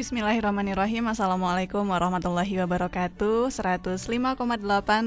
Bismillahirrahmanirrahim. Assalamualaikum warahmatullahi wabarakatuh. 105,8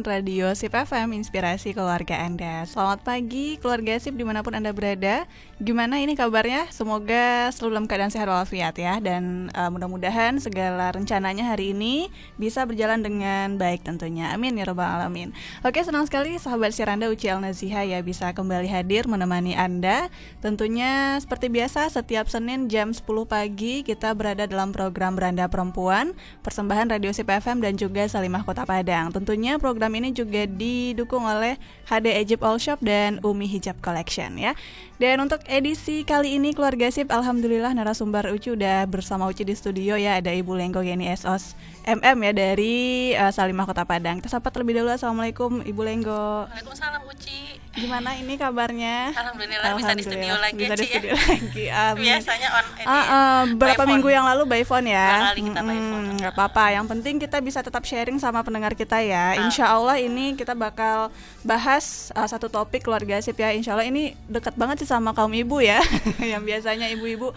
Radio SIP FM Inspirasi keluarga Anda. Selamat pagi keluarga SIP di mana pun Anda berada. Gimana ini kabarnya? Semoga selalu dalam keadaan sehat walafiat ya. Dan uh, mudah-mudahan segala rencananya hari ini Bisa berjalan dengan baik tentunya. Amin ya robbal alamin. Oke senang sekali sahabat Siranda Uci Naziha ya Bisa kembali hadir menemani Anda. Tentunya seperti biasa setiap Senin jam 10 pagi Kita berada dalam program Beranda Perempuan, persembahan Radio Sip FM dan juga Salimah Kota Padang. Tentunya program ini juga didukung oleh HD Egypt All Shop dan Umi Hijab Collection ya. Dan untuk edisi kali ini keluarga Sip, alhamdulillah narasumber Uci udah bersama Uci di studio ya. Ada Ibu Lenggo Yeni Esos MM ya dari uh, Salimah Kota Padang. Kita sapa terlebih dahulu. Assalamualaikum Ibu Lenggo. Waalaikumsalam Uci. Gimana ini kabarnya? Alhamdulillah, Alhamdulillah. bisa di studio lagi bisa di ya. studio ya. lagi. Amin. Biasanya on ini. Uh, uh, berapa minggu yang lalu by phone ya? kali kita by phone. Gak apa-apa. Yang penting kita bisa tetap sharing sama pendengar kita ya. Insya Allah ini kita bakal bahas uh, satu topik keluarga sip ya. Insya Allah ini dekat banget sih sama kaum ibu ya. yang biasanya ibu-ibu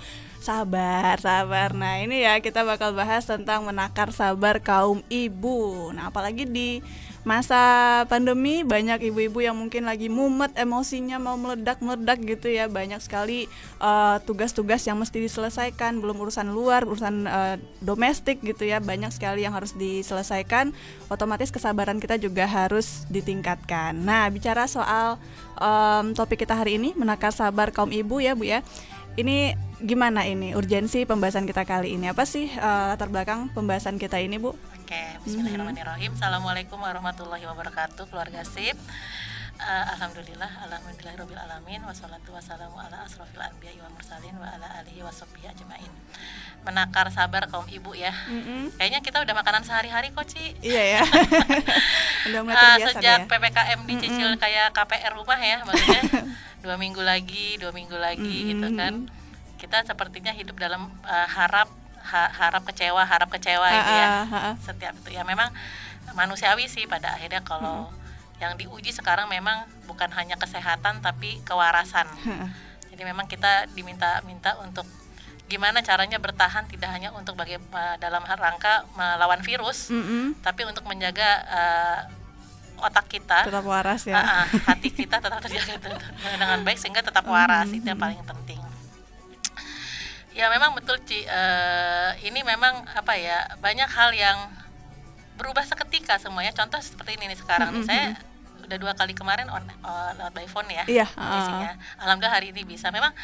sabar, sabar. Nah, ini ya kita bakal bahas tentang menakar sabar kaum ibu. Nah, apalagi di masa pandemi banyak ibu-ibu yang mungkin lagi mumet emosinya mau meledak-meledak gitu ya. Banyak sekali tugas-tugas uh, yang mesti diselesaikan, belum urusan luar, urusan uh, domestik gitu ya. Banyak sekali yang harus diselesaikan. Otomatis kesabaran kita juga harus ditingkatkan. Nah, bicara soal um, topik kita hari ini menakar sabar kaum ibu ya, Bu ya. Ini gimana ini urgensi pembahasan kita kali ini? Apa sih uh, latar belakang pembahasan kita ini, Bu? Oke, Bismillahirrahmanirrahim. Mm -hmm. Assalamualaikum warahmatullahi wabarakatuh, keluarga SIP. Uh, alhamdulillah, alhamdulillahirabbil alamin wassalatu wassalamu ala asrofil anbiya wa mursalin wa ala alihi washabbihi ajmain. Menakar sabar kaum ibu ya. Mm -hmm. Kayaknya kita udah makanan sehari-hari kok, Ci. Iya ya. udah mulai uh, sejak ya? PPKM dicicil mm -hmm. kayak KPR rumah ya, maksudnya dua minggu lagi, dua minggu lagi mm -hmm. gitu kan. Kita sepertinya hidup dalam uh, harap ha, harap kecewa, harap kecewa ha, gitu ya. Ha, ha. Setiap itu ya memang manusiawi sih pada akhirnya kalau hmm. yang diuji sekarang memang bukan hanya kesehatan tapi kewarasan. Hmm. Jadi memang kita diminta-minta untuk gimana caranya bertahan tidak hanya untuk bagi dalam rangka melawan virus, mm -hmm. tapi untuk menjaga uh, otak kita tetap waras ya, uh, uh, hati kita tetap terjaga dengan baik sehingga tetap waras mm -hmm. itu yang paling penting. Ya memang betul Ci. Uh, ini memang apa ya banyak hal yang berubah seketika semuanya. Contoh seperti ini nih sekarang mm -hmm. nih saya udah dua kali kemarin on uh, lewat by phone ya. Iya. Uh. Alhamdulillah hari ini bisa. Memang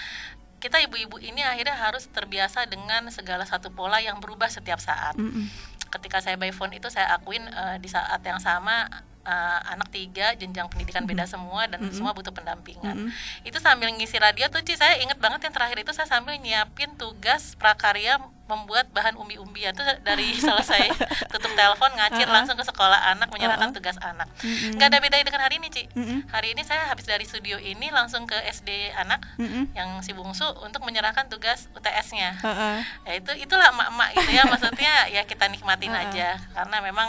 kita ibu-ibu ini akhirnya harus terbiasa dengan segala satu pola yang berubah setiap saat. Mm -hmm. Ketika saya by phone itu saya akuin uh, di saat yang sama uh, anak tiga jenjang pendidikan beda semua dan mm -hmm. semua butuh pendampingan. Mm -hmm. Itu sambil ngisi radio tuh Ci saya inget banget yang terakhir itu saya sambil nyiapin tugas prakarya membuat bahan umbi-umbian tuh dari selesai tutup telepon ngacir langsung ke sekolah anak menyerahkan tugas anak. Mm -hmm. Gak ada bedanya dengan hari ini Ci. Mm -hmm. Hari ini saya habis dari studio ini langsung ke SD anak mm -hmm. yang si bungsu untuk menyerahkan tugas UTS-nya. Uh -uh. Ya itu itulah emak-emak gitu ya maksudnya ya kita nikmatin uh -uh. aja karena memang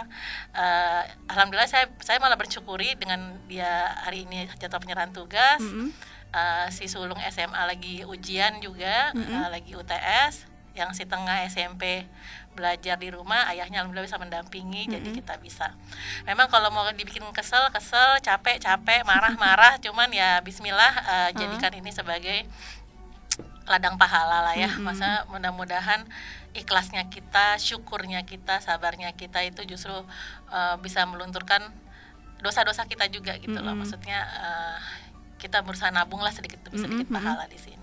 uh, alhamdulillah saya saya malah bersyukuri dengan dia hari ini jatuh penyerahan tugas. Mm -hmm. uh, si sulung SMA lagi ujian juga, mm -hmm. uh, lagi UTS yang si tengah SMP belajar di rumah ayahnya alhamdulillah bisa mendampingi mm -hmm. jadi kita bisa memang kalau mau dibikin kesel kesel capek capek marah marah cuman ya Bismillah uh, jadikan ini sebagai ladang pahala lah ya mm -hmm. masa mudah-mudahan ikhlasnya kita syukurnya kita sabarnya kita itu justru uh, bisa melunturkan dosa-dosa kita juga gitu mm -hmm. loh maksudnya uh, kita berusaha nabung lah sedikit demi sedikit mm -hmm. pahala di sini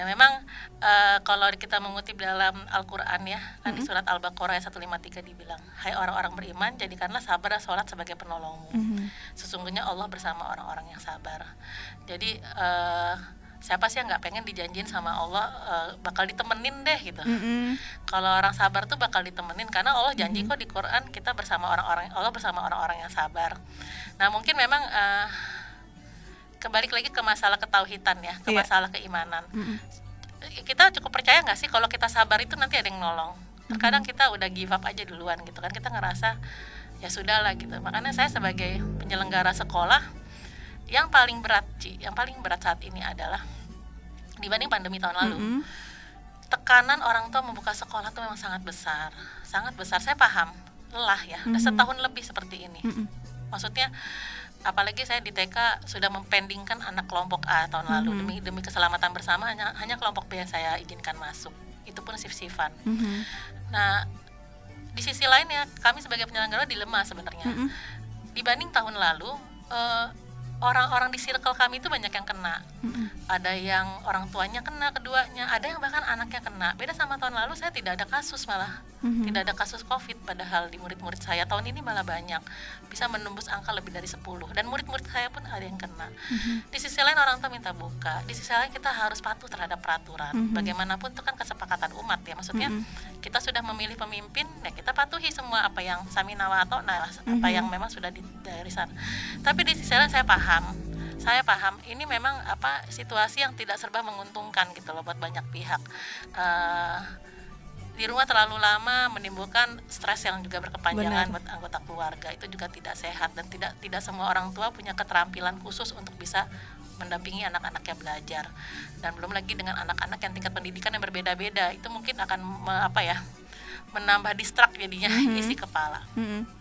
ya memang uh, kalau kita mengutip dalam Al-Quran ya kan mm -hmm. di surat Al-Baqarah ayat 153 dibilang Hai orang-orang beriman jadikanlah sabar dan sholat sebagai penolongmu mm -hmm. sesungguhnya Allah bersama orang-orang yang sabar jadi uh, siapa sih yang nggak pengen dijanjin sama Allah uh, bakal ditemenin deh gitu mm -hmm. kalau orang sabar tuh bakal ditemenin karena Allah janji mm -hmm. kok di Quran kita bersama orang-orang Allah bersama orang-orang yang sabar nah mungkin memang uh, kembali lagi ke masalah ketauhidan ya, ke yeah. masalah keimanan. Mm -hmm. Kita cukup percaya nggak sih kalau kita sabar itu nanti ada yang nolong. Terkadang kita udah give up aja duluan gitu kan, kita ngerasa ya sudah lah gitu. Makanya saya sebagai penyelenggara sekolah yang paling berat, Ci, yang paling berat saat ini adalah dibanding pandemi tahun lalu. Mm -hmm. tekanan orang tua membuka sekolah itu memang sangat besar, sangat besar. Saya paham, lelah ya, udah setahun lebih seperti ini. Maksudnya apalagi saya di TK sudah mempendingkan anak kelompok A tahun lalu demi demi keselamatan bersama hanya hanya kelompok B yang saya izinkan masuk. Itu pun sif-sifan. Nah, di sisi lain ya kami sebagai penyelenggara dilema sebenarnya. Dibanding tahun lalu eh, orang-orang di circle kami itu banyak yang kena. Ada yang orang tuanya kena keduanya, ada yang bahkan anaknya kena. Beda sama tahun lalu saya tidak ada kasus malah. Tidak ada kasus Covid padahal di murid-murid saya tahun ini malah banyak. Bisa menembus angka lebih dari 10 dan murid-murid saya pun ada yang kena. Di sisi lain orang tua minta buka, di sisi lain kita harus patuh terhadap peraturan. Bagaimanapun itu kan kesepakatan umat ya. Maksudnya kita sudah memilih pemimpin, ya kita patuhi semua apa yang Saminawa atau nah apa yang memang sudah di, dari sana. Tapi di sisi lain saya paham saya paham. Ini memang apa situasi yang tidak serba menguntungkan gitu loh buat banyak pihak. Uh, di rumah terlalu lama menimbulkan stres yang juga berkepanjangan Benar. buat anggota keluarga. Itu juga tidak sehat dan tidak tidak semua orang tua punya keterampilan khusus untuk bisa mendampingi anak-anaknya belajar. Dan belum lagi dengan anak-anak yang tingkat pendidikan yang berbeda-beda. Itu mungkin akan me- apa ya menambah distrak jadinya isi kepala. Mm-mm.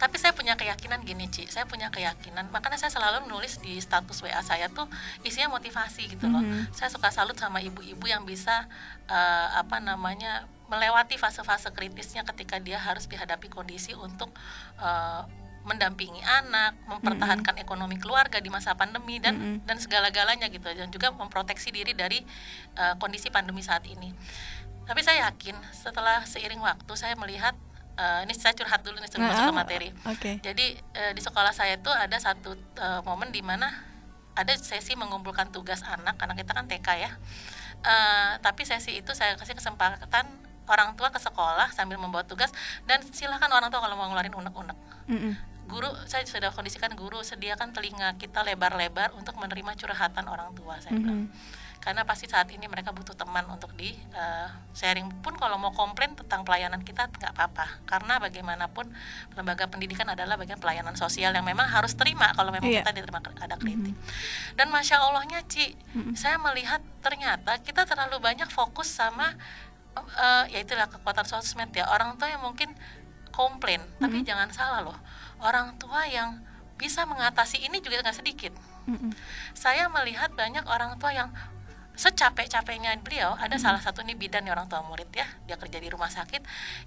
Tapi saya punya keyakinan gini Ci. Saya punya keyakinan makanya saya selalu menulis di status WA saya tuh isinya motivasi gitu loh. Saya suka salut sama ibu-ibu yang bisa eh, apa namanya melewati fase-fase kritisnya ketika dia harus dihadapi kondisi untuk eh, mendampingi anak, mempertahankan ekonomi keluarga di masa pandemi dan dan segala-galanya gitu. Dan juga memproteksi diri dari eh, kondisi pandemi saat ini. Tapi saya yakin setelah seiring waktu saya melihat eh, ini saya curhat dulu nih sebelum masuk ke Ah, materi. Oke. Jadi eh, di sekolah saya itu ada satu eh, momen di mana ada sesi mengumpulkan tugas anak, anak kita kan TK ya. Eh, tapi sesi itu saya kasih kesempatan orang tua ke sekolah sambil membawa tugas dan silakan orang tua kalau mau ngeluarin unek-unek. Guru saya sudah kondisikan guru sediakan telinga kita lebar-lebar untuk menerima curhatan orang tua saya bilang karena pasti saat ini mereka butuh teman untuk di eh, sharing. Pun kalau mau komplain tentang pelayanan kita nggak apa-apa. Karena bagaimanapun lembaga pendidikan adalah bagian pelayanan sosial yang memang harus terima kalau memang Iya. kita diterima ada kritik. Dan masya allahnya Ci saya melihat ternyata kita terlalu banyak fokus sama eh, ya itulah kekuatan sosmed ya. Orang tua yang mungkin komplain tapi jangan salah loh. Orang tua yang bisa mengatasi ini juga nggak sedikit. Mm-mm. saya melihat banyak orang tua yang secapek-capeknya beliau ada Hmm. salah satu nih bidan nih orang tua murid ya dia kerja di rumah sakit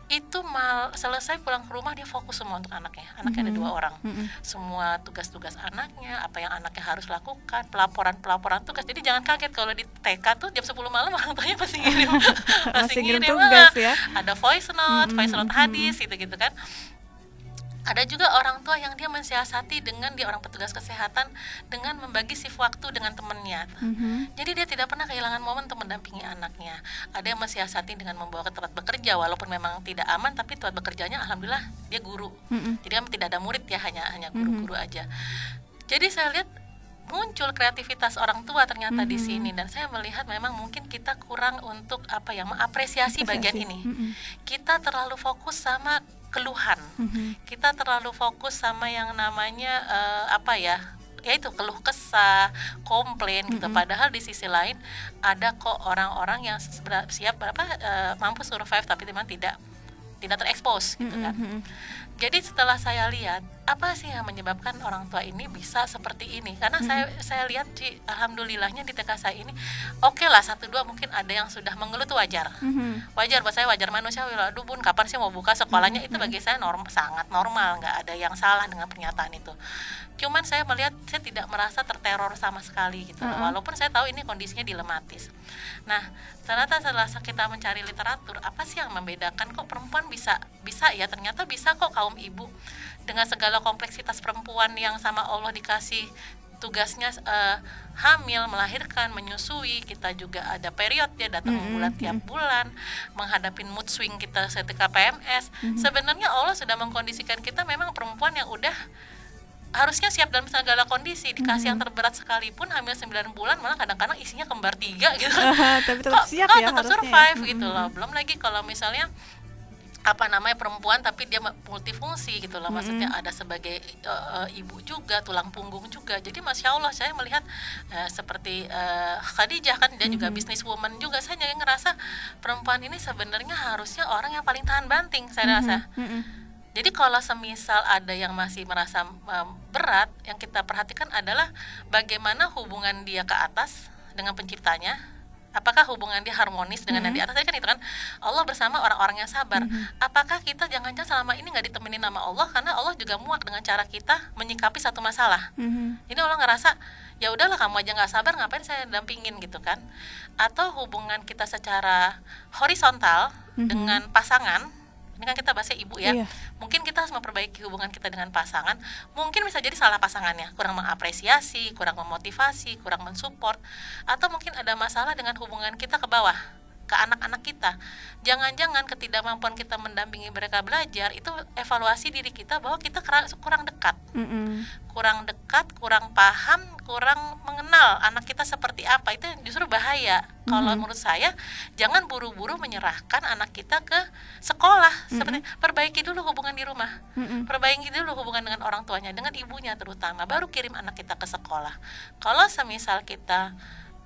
itu mal selesai pulang ke rumah dia fokus semua untuk anaknya. Anaknya ada dua orang. Mm-mm. semua tugas-tugas anaknya apa yang anaknya harus lakukan pelaporan-pelaporan tugas. Jadi jangan kaget kalau di TK tuh jam 10 malam orang tuanya masih ngirim Masih ngirim tugas ya. ada voice note voice note hadis gitu gitu kan ada juga orang tua yang dia mensiasati dengan dia orang petugas kesehatan dengan membagi shift waktu dengan temannya. Mhm. Jadi dia tidak pernah kehilangan momen untuk mendampingi anaknya. Ada yang mensiasati dengan membawa ke tempat bekerja walaupun memang tidak aman tapi tempat bekerjanya alhamdulillah dia guru. Mm-mm. Jadi kan tidak ada murid ya hanya hanya guru-guru aja. Jadi saya lihat muncul kreativitas orang tua ternyata di sini dan saya melihat memang mungkin kita kurang untuk apa ya mengapresiasi bagian Apresiasi. ini. Mm-mm. Kita terlalu fokus sama keluhan Mhm. kita terlalu fokus sama yang namanya eh, apa ya ya itu keluh kesah komplain gitu padahal di sisi lain ada kok orang-orang yang siap berapa eh, mampu survive tapi memang tidak tidak terekspos gitu kan Mhm. jadi setelah saya lihat apa sih yang menyebabkan orang tua ini bisa seperti ini? Karena saya saya lihat di alhamdulillahnya di TK saya ini oke lah satu dua mungkin ada yang sudah mengeluh itu wajar. Mhm. wajar buat saya wajar manusiawi lah aduh bun kapan sih mau buka sekolahnya? Itu bagi saya norm sangat normal. Nggak ada yang salah dengan pernyataan itu. Cuman saya melihat saya tidak merasa terteror sama sekali gitu. Uh-uh. walaupun saya tahu ini kondisinya dilematis. Nah ternyata setelah kita mencari literatur apa sih yang membedakan? Kok perempuan bisa bisa ya? Ternyata bisa kok kaum ibu dengan segala kompleksitas perempuan yang sama Allah dikasih tugasnya eh, hamil, melahirkan, menyusui, kita juga ada period ya datang bulan tiap bulan, menghadapi mood swing kita ketika PMS. Sebenarnya Allah sudah mengkondisikan kita memang perempuan yang udah harusnya siap dalam segala kondisi. Dikasih yang terberat sekalipun hamil 9 bulan malah kadang-kadang isinya kembar tiga gitu. Tapi tetap kok, siap kok ya tetap harusnya ya. survive gitu loh. Belum lagi kalau misalnya apa namanya perempuan tapi dia multifungsi gitu loh maksudnya ada sebagai uh, ibu juga tulang punggung juga jadi masya allah saya melihat uh, seperti uh, Khadijah kan dia mm -hmm. juga bisnis woman juga saya jadi ngerasa perempuan ini sebenarnya harusnya orang yang paling tahan banting saya mm -hmm. rasa mm -hmm. Jadi kalau semisal ada yang masih merasa um, berat, yang kita perhatikan adalah bagaimana hubungan dia ke atas dengan penciptanya, apakah hubungan dia harmonis dengan mm -hmm. yang di atas tadi kan itu kan Allah bersama orang-orang yang sabar mm -hmm. apakah kita jangan-jangan selama ini nggak ditemenin nama Allah karena Allah juga muak dengan cara kita menyikapi satu masalah mm -hmm. ini Allah ngerasa ya udahlah kamu aja nggak sabar ngapain saya dampingin gitu kan atau hubungan kita secara horizontal mm -hmm. dengan pasangan ini kan kita bahasnya ibu ya. Iya. mungkin kita harus memperbaiki hubungan kita dengan pasangan. Mungkin bisa jadi salah pasangannya. Kurang mengapresiasi kurang memotivasi kurang mensupport atau mungkin ada masalah dengan hubungan kita ke bawah ke anak-anak kita. Jangan-jangan ketidakmampuan kita mendampingi mereka belajar itu evaluasi diri kita bahwa kita kurang dekat, mm -hmm. kurang dekat, kurang paham, kurang mengenal anak kita seperti apa. Itu justru bahaya. Mm -hmm. Kalau menurut saya, jangan buru-buru menyerahkan anak kita ke sekolah. Mm -hmm. Seperti perbaiki dulu hubungan di rumah, mm -hmm. perbaiki dulu hubungan dengan orang tuanya, dengan ibunya terutama, baru kirim anak kita ke sekolah. Kalau semisal kita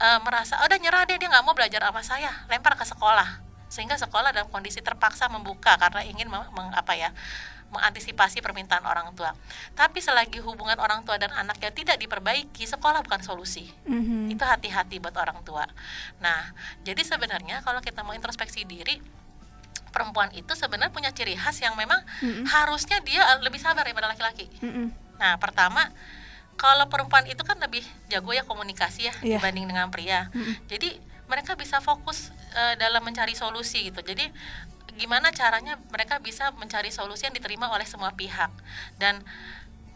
uh, merasa oh, udah nyerah deh dia nggak mau belajar sama saya lempar ke sekolah sehingga sekolah dalam kondisi terpaksa membuka karena ingin meng, meng, apa ya mengantisipasi permintaan orang tua. Tapi selagi hubungan orang tua dan anaknya tidak diperbaiki, sekolah bukan solusi. Mm-hmm. Itu hati-hati buat orang tua. Nah, jadi sebenarnya kalau kita mau introspeksi diri, perempuan itu sebenarnya punya ciri khas yang memang mm-hmm. harusnya dia lebih sabar daripada laki-laki. Mm-hmm. Nah, pertama kalau perempuan itu kan lebih jago ya komunikasi ya yeah. dibanding dengan pria. Mm -hmm. Jadi mereka bisa fokus uh, dalam mencari solusi gitu. Jadi gimana caranya mereka bisa mencari solusi yang diterima oleh semua pihak dan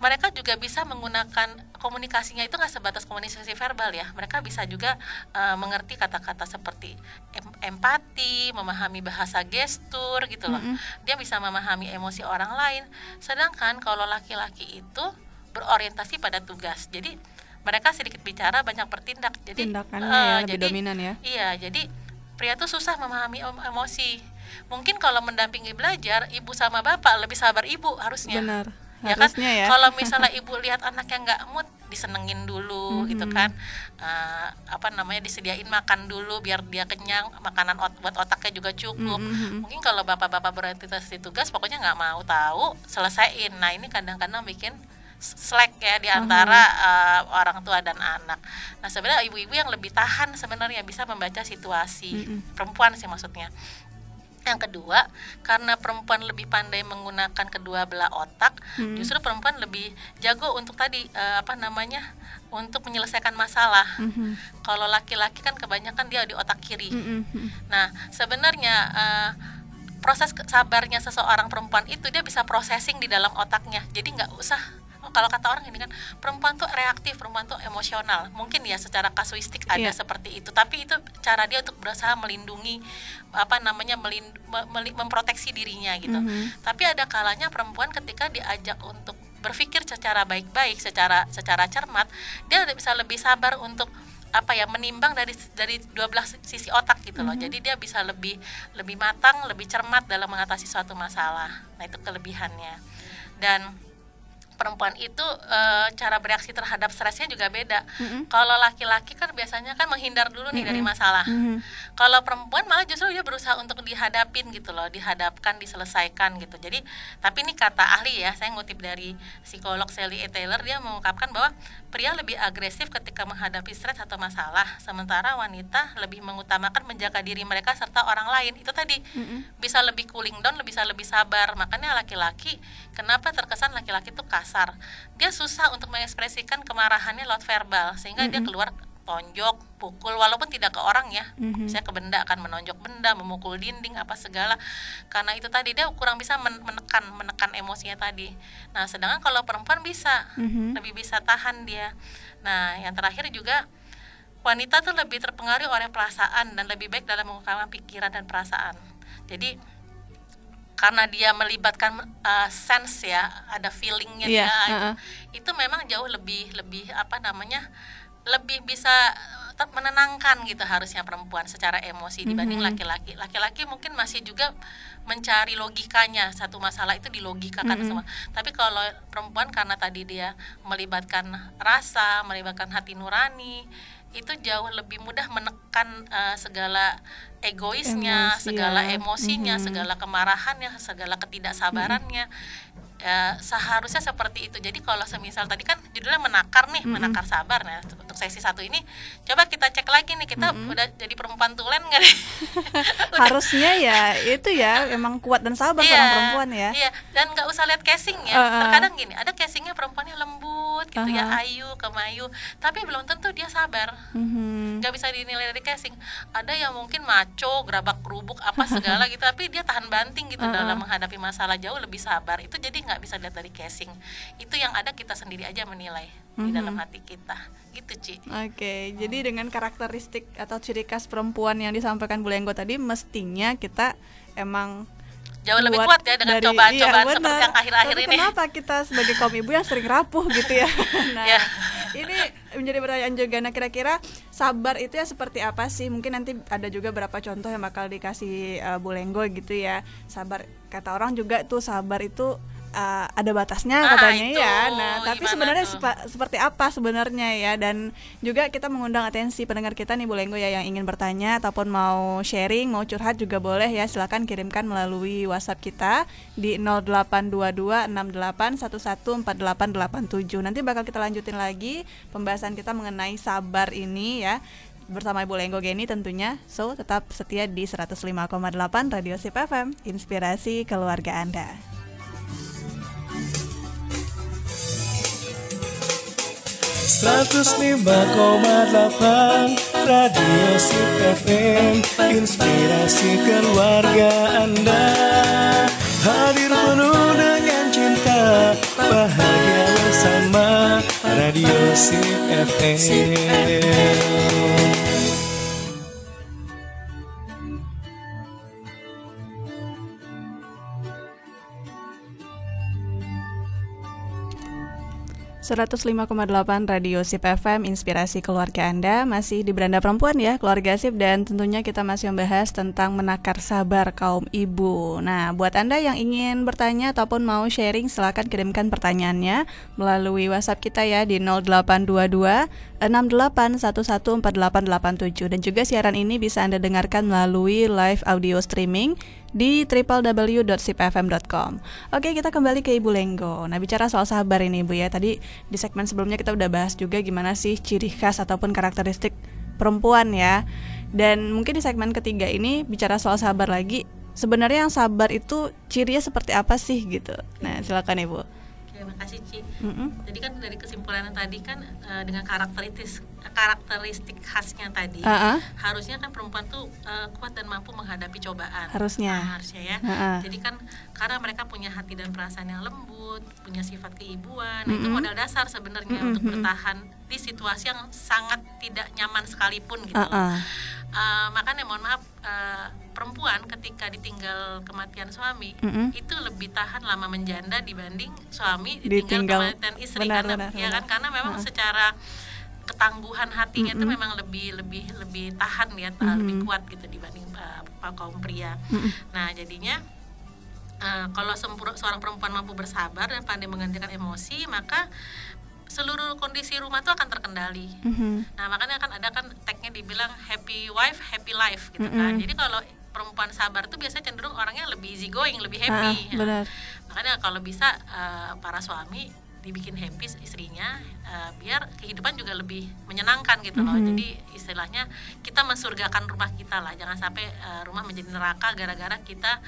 mereka juga bisa menggunakan komunikasinya itu nggak sebatas komunikasi verbal ya mereka bisa juga uh, mengerti kata-kata seperti em empati memahami bahasa gestur gitu loh mm -hmm. dia bisa memahami emosi orang lain sedangkan kalau laki-laki itu berorientasi pada tugas. Jadi mereka sedikit bicara banyak bertindak. Jadi tindakannya uh, ya, lebih jadi, dominan ya. Iya, jadi pria tuh susah memahami emosi. Mungkin kalau mendampingi belajar, ibu sama bapak lebih sabar ibu harusnya. Benar. Ya kan? Ya. Kalau misalnya ibu lihat anaknya nggak mood, disenengin dulu mm -hmm. gitu kan. Uh, apa namanya disediain makan dulu biar dia kenyang, makanan ot buat otaknya juga cukup. Mm -hmm. Mungkin kalau bapak-bapak berorientasi tugas, pokoknya nggak mau tahu, selesaiin. Nah ini kadang-kadang bikin slack ya di antara uh, orang tua dan anak. Nah sebenarnya ibu-ibu yang lebih tahan sebenarnya bisa membaca situasi uh-huh. perempuan sih maksudnya. Yang kedua, karena perempuan lebih pandai menggunakan kedua belah otak, hmm. justru perempuan lebih jago untuk tadi uh, apa namanya untuk menyelesaikan masalah. Hmm. Kalau laki-laki kan kebanyakan dia di otak kiri. Hmm. Nah, sebenarnya uh, proses sabarnya seseorang perempuan itu dia bisa processing di dalam otaknya. Jadi nggak usah kalau kata orang ini kan perempuan tuh reaktif perempuan tuh emosional mungkin ya secara kasuistik ada yeah. seperti itu tapi itu cara dia untuk berusaha melindungi apa namanya melind, mem, memproteksi dirinya gitu mm -hmm. tapi ada kalanya perempuan ketika diajak untuk berpikir secara baik-baik secara secara cermat dia bisa lebih sabar untuk apa ya menimbang dari dari 12 sisi otak gitu loh. Mm -hmm. Jadi dia bisa lebih lebih matang, lebih cermat dalam mengatasi suatu masalah. Nah, itu kelebihannya. Dan perempuan itu e, cara bereaksi terhadap stresnya juga beda. Mm-hmm. Kalau laki-laki kan biasanya kan menghindar dulu nih mm-hmm. dari masalah. Mm-hmm. Kalau perempuan malah justru dia berusaha untuk dihadapin gitu loh, dihadapkan, diselesaikan gitu. Jadi tapi ini kata ahli ya, saya ngutip dari psikolog Sally E. Taylor dia mengungkapkan bahwa pria lebih agresif ketika menghadapi stres atau masalah, sementara wanita lebih mengutamakan menjaga diri mereka serta orang lain. Itu tadi mm-hmm. bisa lebih cooling down, bisa lebih sabar. Makanya laki-laki kenapa terkesan laki-laki itu kasar kasar dia susah untuk mengekspresikan kemarahannya lewat verbal sehingga mm -hmm. dia keluar tonjok pukul walaupun tidak ke orang ya mm-hmm. saya ke benda akan menonjok benda memukul dinding apa segala karena itu tadi dia kurang bisa menekan menekan emosinya tadi nah sedangkan kalau perempuan bisa mm-hmm. lebih bisa tahan dia nah yang terakhir juga wanita tuh lebih terpengaruh oleh perasaan dan lebih baik dalam mengungkapkan pikiran dan perasaan jadi karena dia melibatkan uh, sense ya ada feelingnya yeah, dia uh -uh. itu memang jauh lebih lebih apa namanya lebih bisa tetap menenangkan gitu harusnya perempuan secara emosi dibanding laki-laki. Laki-laki mungkin masih juga mencari logikanya satu masalah itu dilogikakan Mm-hmm. semua. Tapi kalau perempuan karena tadi dia melibatkan rasa, melibatkan hati nurani, itu jauh lebih mudah menekan eh, segala egoisnya, Emosi segala ya. emosinya, Mhm. segala kemarahannya, segala ketidaksabarannya. Ya, seharusnya seperti itu. Jadi kalau semisal tadi kan judulnya menakar nih, menakar sabar. Nah, untuk sesi satu ini coba kita cek lagi nih kita udah jadi perempuan tulen nggak nih? Harusnya ya itu ya emang kuat dan sabar seorang perempuan ya. Iya, dan nggak usah lihat casingnya. Uh-uh. Terkadang gini, ada casingnya perempuannya lembut gitu ya, Uh-huh. ayu, kemayu, tapi belum tentu dia sabar. Mhm. nggak bisa dinilai dari casing. Ada yang mungkin maco, gerabak kerubuk apa segala gitu, tapi dia tahan banting gitu Uh-uh. dalam menghadapi masalah jauh lebih sabar. Itu jadi nggak bisa lihat dari casing. Itu yang ada kita sendiri aja menilai di Mhm. dalam hati kita. Gitu, Ci. Oke, jadi dengan karakteristik atau ciri khas perempuan yang disampaikan Bu Lenggo tadi mestinya kita emang Jauh lebih kuat ya dengan dari- cobaan-cobaan iya, seperti yang akhir-akhir ini. Kenapa kita sebagai kaum ibu yang sering rapuh gitu ya? Nah, Ya. ini menjadi pertanyaan juga. Nah, kira-kira sabar itu ya seperti apa sih? Mungkin nanti ada juga beberapa contoh yang bakal dikasih uh, Bu Lenggo gitu ya. Sabar kata orang juga tuh sabar itu uh, ada batasnya Ah, katanya itu ya. Nah, tapi sebenarnya sepa- seperti apa sebenarnya ya? Dan juga kita mengundang atensi pendengar kita nih Bu Lenggo ya yang ingin bertanya ataupun mau sharing, mau curhat juga boleh ya. Silakan kirimkan melalui WhatsApp kita di 082268114887. Nanti bakal kita lanjutin lagi pembahasan kita mengenai sabar ini ya bersama Ibu Lenggo Geni tentunya. So, tetap setia di 105,8 Radio Sip FM, inspirasi keluarga Anda. 105,8 Radio Sip FM Inspirasi keluarga Anda. Hadir penuh dengan cinta Bahagia bersama Radio Sip FM .8 Radio Sip FM Inspirasi keluarga Anda. Masih di Beranda Perempuan ya Keluarga Sip Dan tentunya kita masih membahas tentang menakar sabar kaum ibu. Nah buat Anda yang ingin bertanya Ataupun mau sharing Silahkan kirimkan pertanyaannya Melalui WhatsApp kita ya Di 0822 68114887 Dan juga siaran ini bisa Anda dengarkan melalui live audio streaming di www.sipfm.com. Oke, kita kembali ke Ibu Lenggo. Nah, bicara soal sabar ini, Bu ya. Tadi di segmen sebelumnya kita udah bahas juga gimana sih ciri khas ataupun karakteristik perempuan ya. Dan mungkin di segmen ketiga ini bicara soal sabar lagi. Sebenarnya yang sabar itu cirinya seperti apa sih gitu. Nah, silakan Ibu. Oke, makasih Ci. Mm-mm. Jadi kan dari kesimpulan yang tadi kan eh, dengan karakteristik karakteristik khasnya tadi ah. harusnya kan perempuan tuh eh, kuat dan mampu menghadapi cobaan. Harusnya. Nah, harusnya ya. Ah. Jadi kan karena mereka punya hati dan perasaan yang lembut, punya sifat keibuan, nah, itu modal dasar sebenarnya Mm-mm, untuk bertahan di situasi yang sangat tidak nyaman sekalipun gitu. Ah. Eh, makanya mohon maaf eh, perempuan ketika ditinggal kematian suami Mm-mm. itu lebih tahan lama menjanda dibanding suami Ditinggal. ditinggal, kematian istri Benar, karena benar, ya benar. kan karena memang Ha. secara ketangguhan hatinya itu Mm-mm. memang lebih lebih lebih tahan ya Mhm. lebih kuat gitu dibanding eh, kaum pria. Mm-mm. Nah jadinya eh, kalau sempur- seorang perempuan mampu bersabar dan pandai mengendalikan emosi maka seluruh kondisi rumah itu akan terkendali. Mhm. Nah makanya kan ada kan tagnya dibilang happy wife happy life gitu kan. Mm-mm. Jadi kalau perempuan sabar tuh biasanya cenderung orangnya lebih easy going, lebih Ah, happy. Nah, benar. makanya kalau bisa eh, para suami dibikin happy istrinya eh, biar kehidupan juga lebih menyenangkan gitu loh. Mhm. Jadi istilahnya kita mensurgakan rumah kita lah. Jangan sampai eh, rumah menjadi neraka gara-gara kita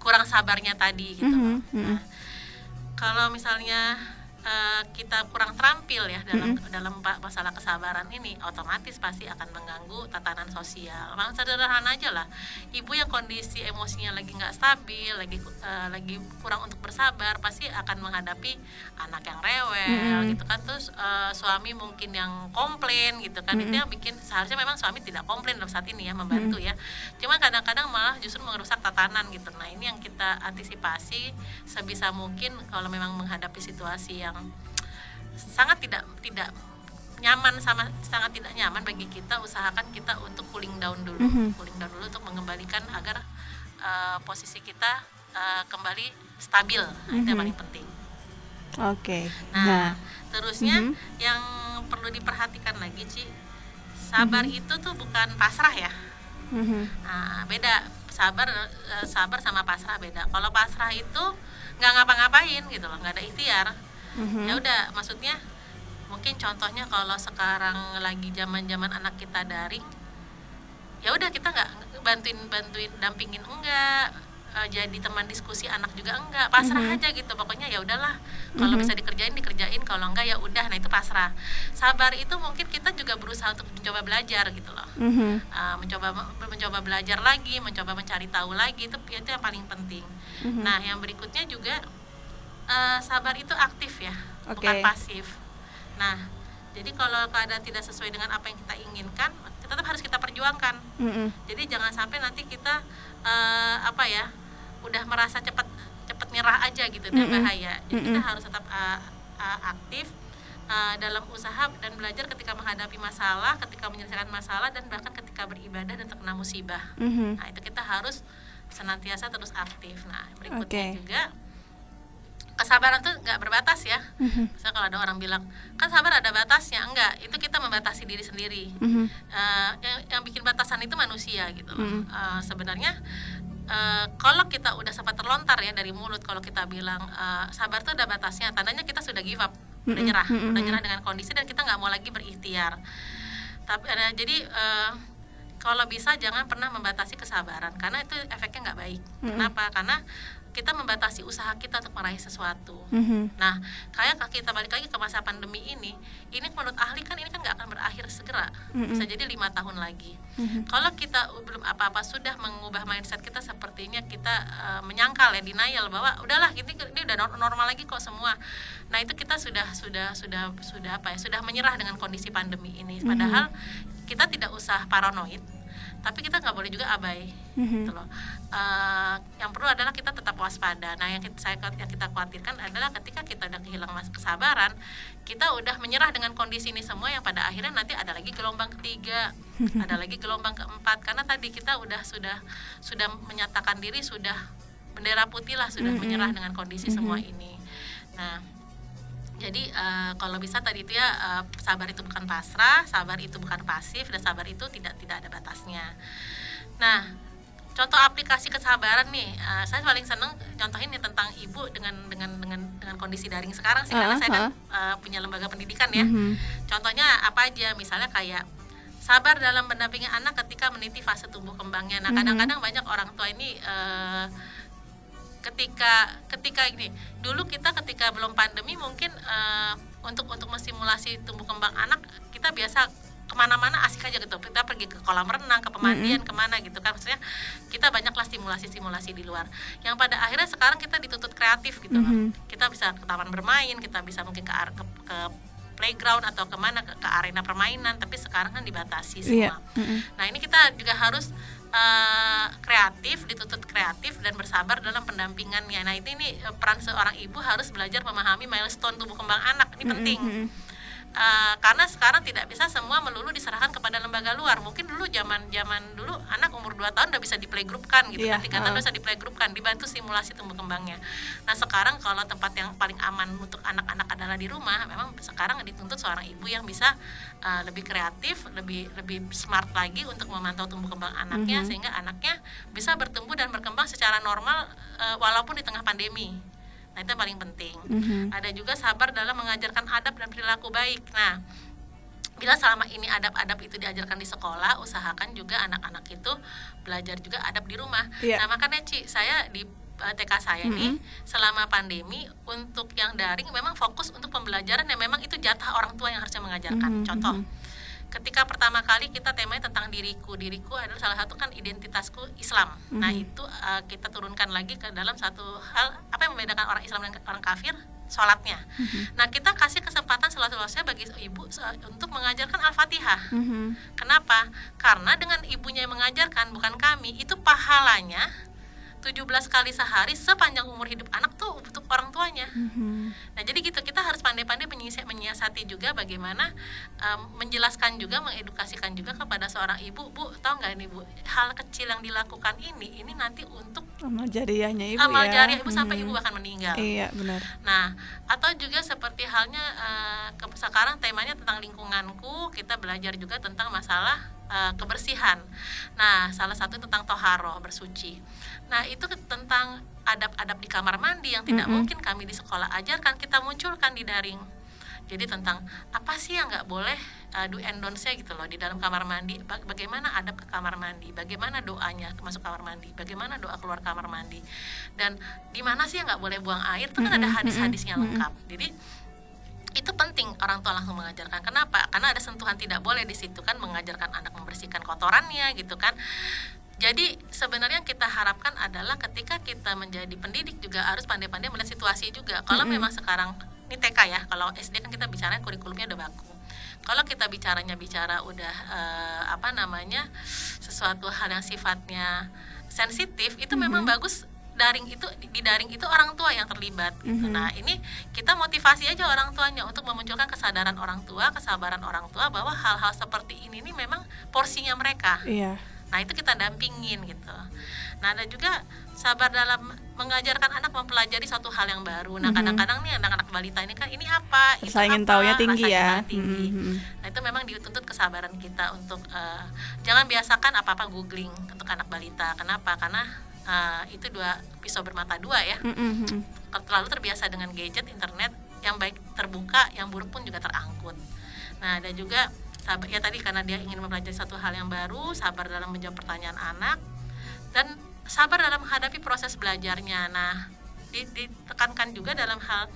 kurang sabarnya tadi gitu loh. Mhm, mhm. Nah, kalau misalnya eh, kita kurang terampil ya dalam dalam pa- masalah kesabaran ini otomatis pasti akan mengganggu tatanan sosial. Memang sederhana aja lah. Ibu yang kondisi emosinya lagi nggak stabil, lagi eh, lagi kurang untuk bersabar, pasti akan menghadapi anak yang rewel Mm-mm. gitu kan. Terus eh, suami mungkin yang komplain gitu kan. Itu yang bikin seharusnya memang suami tidak komplain dalam saat ini ya membantu ya. Cuman kadang-kadang malah justru merusak tatanan gitu. Nah, ini yang kita antisipasi sebisa mungkin kalau memang menghadapi situasi yang sangat tidak tidak nyaman sama sangat tidak nyaman bagi kita usahakan kita untuk cooling down dulu Mhm. cooling down dulu untuk mengembalikan agar uh, posisi kita uh, kembali stabil nah, itu yang Mhm. paling penting Oke. nah, Nah, terusnya Mhm. yang perlu diperhatikan lagi Ci sabar Mhm. itu tuh bukan pasrah ya mhm, Nah, beda sabar eh, sabar sama pasrah beda. Kalau pasrah itu nggak ngapa-ngapain gitu loh, nggak ada ikhtiar. Mhm, Ya udah, maksudnya mungkin contohnya kalau sekarang lagi zaman-zaman anak kita daring, ya udah kita nggak bantuin bantuin dampingin enggak eh, jadi teman diskusi anak juga enggak pasrah Mhm. aja gitu pokoknya ya udahlah kalau Mhm. bisa dikerjain dikerjain kalau enggak ya udah nah itu pasrah sabar itu mungkin kita juga berusaha untuk mencoba belajar gitu loh mhm, uh, mencoba mencoba belajar lagi, mencoba mencari tahu lagi itu itu yang paling penting. mhm. Nah, yang berikutnya juga uh, sabar itu aktif ya, Oke. bukan pasif. Nah, jadi kalau keadaan tidak sesuai dengan apa yang kita inginkan, tetap harus kita perjuangkan. Mhm, Jadi jangan sampai nanti kita uh, apa ya, udah merasa cepat cepat nyerah aja gitu, itu yang Mm-mm. bahaya. Jadi kita Mm-mm. harus tetap uh, uh, aktif uh, dalam usaha dan belajar ketika menghadapi masalah, ketika menyelesaikan masalah dan bahkan ketika beribadah dan terkena musibah. mhm. Nah, itu kita harus senantiasa terus aktif. Nah, berikutnya Oke. juga kesabaran tuh nggak berbatas ya. Mhm, Misalnya kalau ada orang bilang, "Kan sabar ada batasnya." Enggak, itu kita membatasi diri sendiri. mhm, Eh, yang, yang bikin batasan itu manusia gitu loh. Mhm. Eh, sebenarnya eh, kalau kita udah sempat terlontar ya dari mulut kalau kita bilang eh, sabar tuh ada batasnya, tandanya kita sudah give up, udah Mhm, nyerah, mhm, udah mhm. nyerah dengan kondisi dan kita nggak mau lagi berikhtiar. Tapi eh, jadi eh, kalau bisa jangan pernah membatasi kesabaran karena itu efeknya nggak baik. Mhm. Kenapa? Karena kita membatasi usaha kita untuk meraih sesuatu. mhm. Nah, kayak kita balik lagi ke masa pandemi ini, ini menurut ahli kan ini kan nggak akan berakhir segera, Mm-mm. bisa jadi lima tahun lagi. Mhm. Kalau kita belum apa-apa sudah mengubah mindset kita, sepertinya kita eh, menyangkal ya denial bahwa udahlah ini ini udah nor- normal lagi kok semua. Nah itu kita sudah sudah sudah sudah apa ya sudah menyerah dengan kondisi pandemi ini. Padahal kita tidak usah paranoid, tapi kita nggak boleh juga abai Mhm. gitu loh. Eh, yang perlu adalah kita tetap waspada. Nah, yang kita, saya yang kita khawatirkan adalah ketika kita udah kehilangan kesabaran, kita udah menyerah dengan kondisi ini semua yang pada akhirnya nanti ada lagi gelombang ketiga, ada lagi gelombang keempat karena tadi kita udah sudah sudah menyatakan diri sudah bendera putih lah sudah menyerah dengan kondisi semua ini. Nah, jadi eh, kalau bisa tadi itu ya eh, sabar itu bukan pasrah, sabar itu bukan pasif dan sabar itu tidak tidak ada batasnya. Nah, contoh aplikasi kesabaran nih, eh, saya paling seneng contohin nih tentang ibu dengan dengan dengan dengan kondisi daring sekarang sih karena Ah, saya kan eh, punya lembaga pendidikan ya. Mhm. Contohnya apa aja? Misalnya kayak sabar dalam mendampingi anak ketika meniti fase tumbuh kembangnya. Nah, Mhm. kadang-kadang banyak orang tua ini eh, ketika ketika ini dulu kita ketika belum pandemi mungkin eh, untuk untuk mensimulasi tumbuh kembang anak kita biasa ke mana-mana asik aja gitu kita pergi ke kolam renang ke pemandian ke mana gitu kan maksudnya kita banyaklah stimulasi-stimulasi di luar yang pada akhirnya sekarang kita dituntut kreatif gitu loh Mhm. kita bisa ke taman bermain kita bisa mungkin ke ke, ke playground atau ke mana ke, ke arena permainan tapi sekarang kan dibatasi Iya. semua Mhm. Nah ini kita juga harus eh, kreatif, dituntut kreatif dan bersabar dalam pendampingannya. Nah itu ini eh, peran seorang ibu harus belajar memahami milestone tumbuh kembang anak ini penting. Mhm. Eh, karena sekarang tidak bisa semua melulu diserahkan kepada lembaga luar. Mungkin dulu zaman zaman dulu anak umur 2 tahun udah bisa di playgroup-kan gitu Iya, kan, tiga tahun heeh. udah bisa di playgroup-kan, dibantu simulasi tumbuh kembangnya. Nah sekarang kalau tempat yang paling aman untuk anak-anak adalah di rumah, memang sekarang dituntut seorang ibu yang bisa eh, lebih kreatif, lebih lebih smart lagi untuk memantau tumbuh kembang anaknya Mhm. sehingga anaknya bisa bertumbuh dan berkembang secara normal eh, walaupun di tengah pandemi. Nah itu yang paling penting Mhm. ada juga sabar dalam mengajarkan adab dan perilaku baik. Nah, bila selama ini adab-adab itu diajarkan di sekolah, usahakan juga anak-anak itu belajar juga adab di rumah. Iya. Nah, makanya Ci, saya di eh, TK saya nih selama pandemi untuk yang daring memang fokus untuk pembelajaran yang memang itu jatah orang tua yang harusnya mengajarkan. Mhm, Contoh, mhm. Ketika pertama kali kita temanya tentang diriku, diriku adalah salah satu kan identitasku Islam. Nah, Mhm. itu uh, kita turunkan lagi ke dalam satu hal apa yang membedakan orang Islam dan orang kafir sholatnya. Mhm. Nah kita kasih kesempatan seluas-luasnya bagi ibu se- untuk mengajarkan al-fatihah. Mhm. Kenapa? Karena dengan ibunya yang mengajarkan bukan kami itu pahalanya 17 kali sehari sepanjang umur hidup anak tuh untuk orang tuanya. Mm-hmm. Nah jadi gitu kita harus pandai-pandai menyiasati juga bagaimana um, menjelaskan juga, mengedukasikan juga kepada seorang ibu, bu tahu nggak nih bu hal kecil yang dilakukan ini ini nanti untuk amal jariahnya ibu amal ya. jariah ibu mm-hmm. sampai ibu bahkan meninggal. Iya benar. Nah atau juga seperti halnya uh, ke, sekarang temanya tentang lingkunganku kita belajar juga tentang masalah uh, kebersihan. Nah salah satu tentang toharo bersuci. Nah itu tentang adab-adab di kamar mandi yang tidak mm -hmm. mungkin kami di sekolah ajarkan kita munculkan di daring. Jadi tentang apa sih yang nggak boleh uh, do and don't gitu loh di dalam kamar mandi? Bagaimana adab ke kamar mandi? Bagaimana doanya masuk kamar mandi? Bagaimana doa keluar kamar mandi? Dan di mana sih yang nggak boleh buang air? Itu kan ada hadis-hadisnya lengkap. jadi itu penting orang tua langsung mengajarkan kenapa karena ada sentuhan tidak boleh di situ kan mengajarkan anak membersihkan kotorannya gitu kan jadi sebenarnya yang kita harapkan adalah ketika kita menjadi pendidik juga harus pandai-pandai melihat situasi juga. Kalau mm -hmm. memang sekarang ini TK ya, kalau SD kan kita bicara kurikulumnya udah baku. Kalau kita bicaranya bicara udah uh, apa namanya sesuatu hal yang sifatnya sensitif itu mm -hmm. memang bagus daring itu di daring itu orang tua yang terlibat gitu. Mm -hmm. Nah, ini kita motivasi aja orang tuanya untuk memunculkan kesadaran orang tua, kesabaran orang tua bahwa hal-hal seperti ini ini memang porsinya mereka. Iya. Nah itu kita dampingin gitu. Nah ada juga sabar dalam mengajarkan anak mempelajari satu hal yang baru. Nah mm-hmm. kadang-kadang nih anak-anak balita ini kan ini apa? Itu Saya ingin tahunya tinggi ya. Tinggi. Mm-hmm. Nah itu memang dituntut kesabaran kita untuk uh, jangan biasakan apa-apa googling untuk anak balita. Kenapa? Karena uh, itu dua pisau bermata dua ya. Mm-hmm. Terlalu terbiasa dengan gadget, internet yang baik terbuka, yang buruk pun juga terangkut. Nah ada juga sabar ya tadi karena dia ingin mempelajari satu hal yang baru sabar dalam menjawab pertanyaan anak dan sabar dalam menghadapi proses belajarnya nah ditekankan juga dalam hal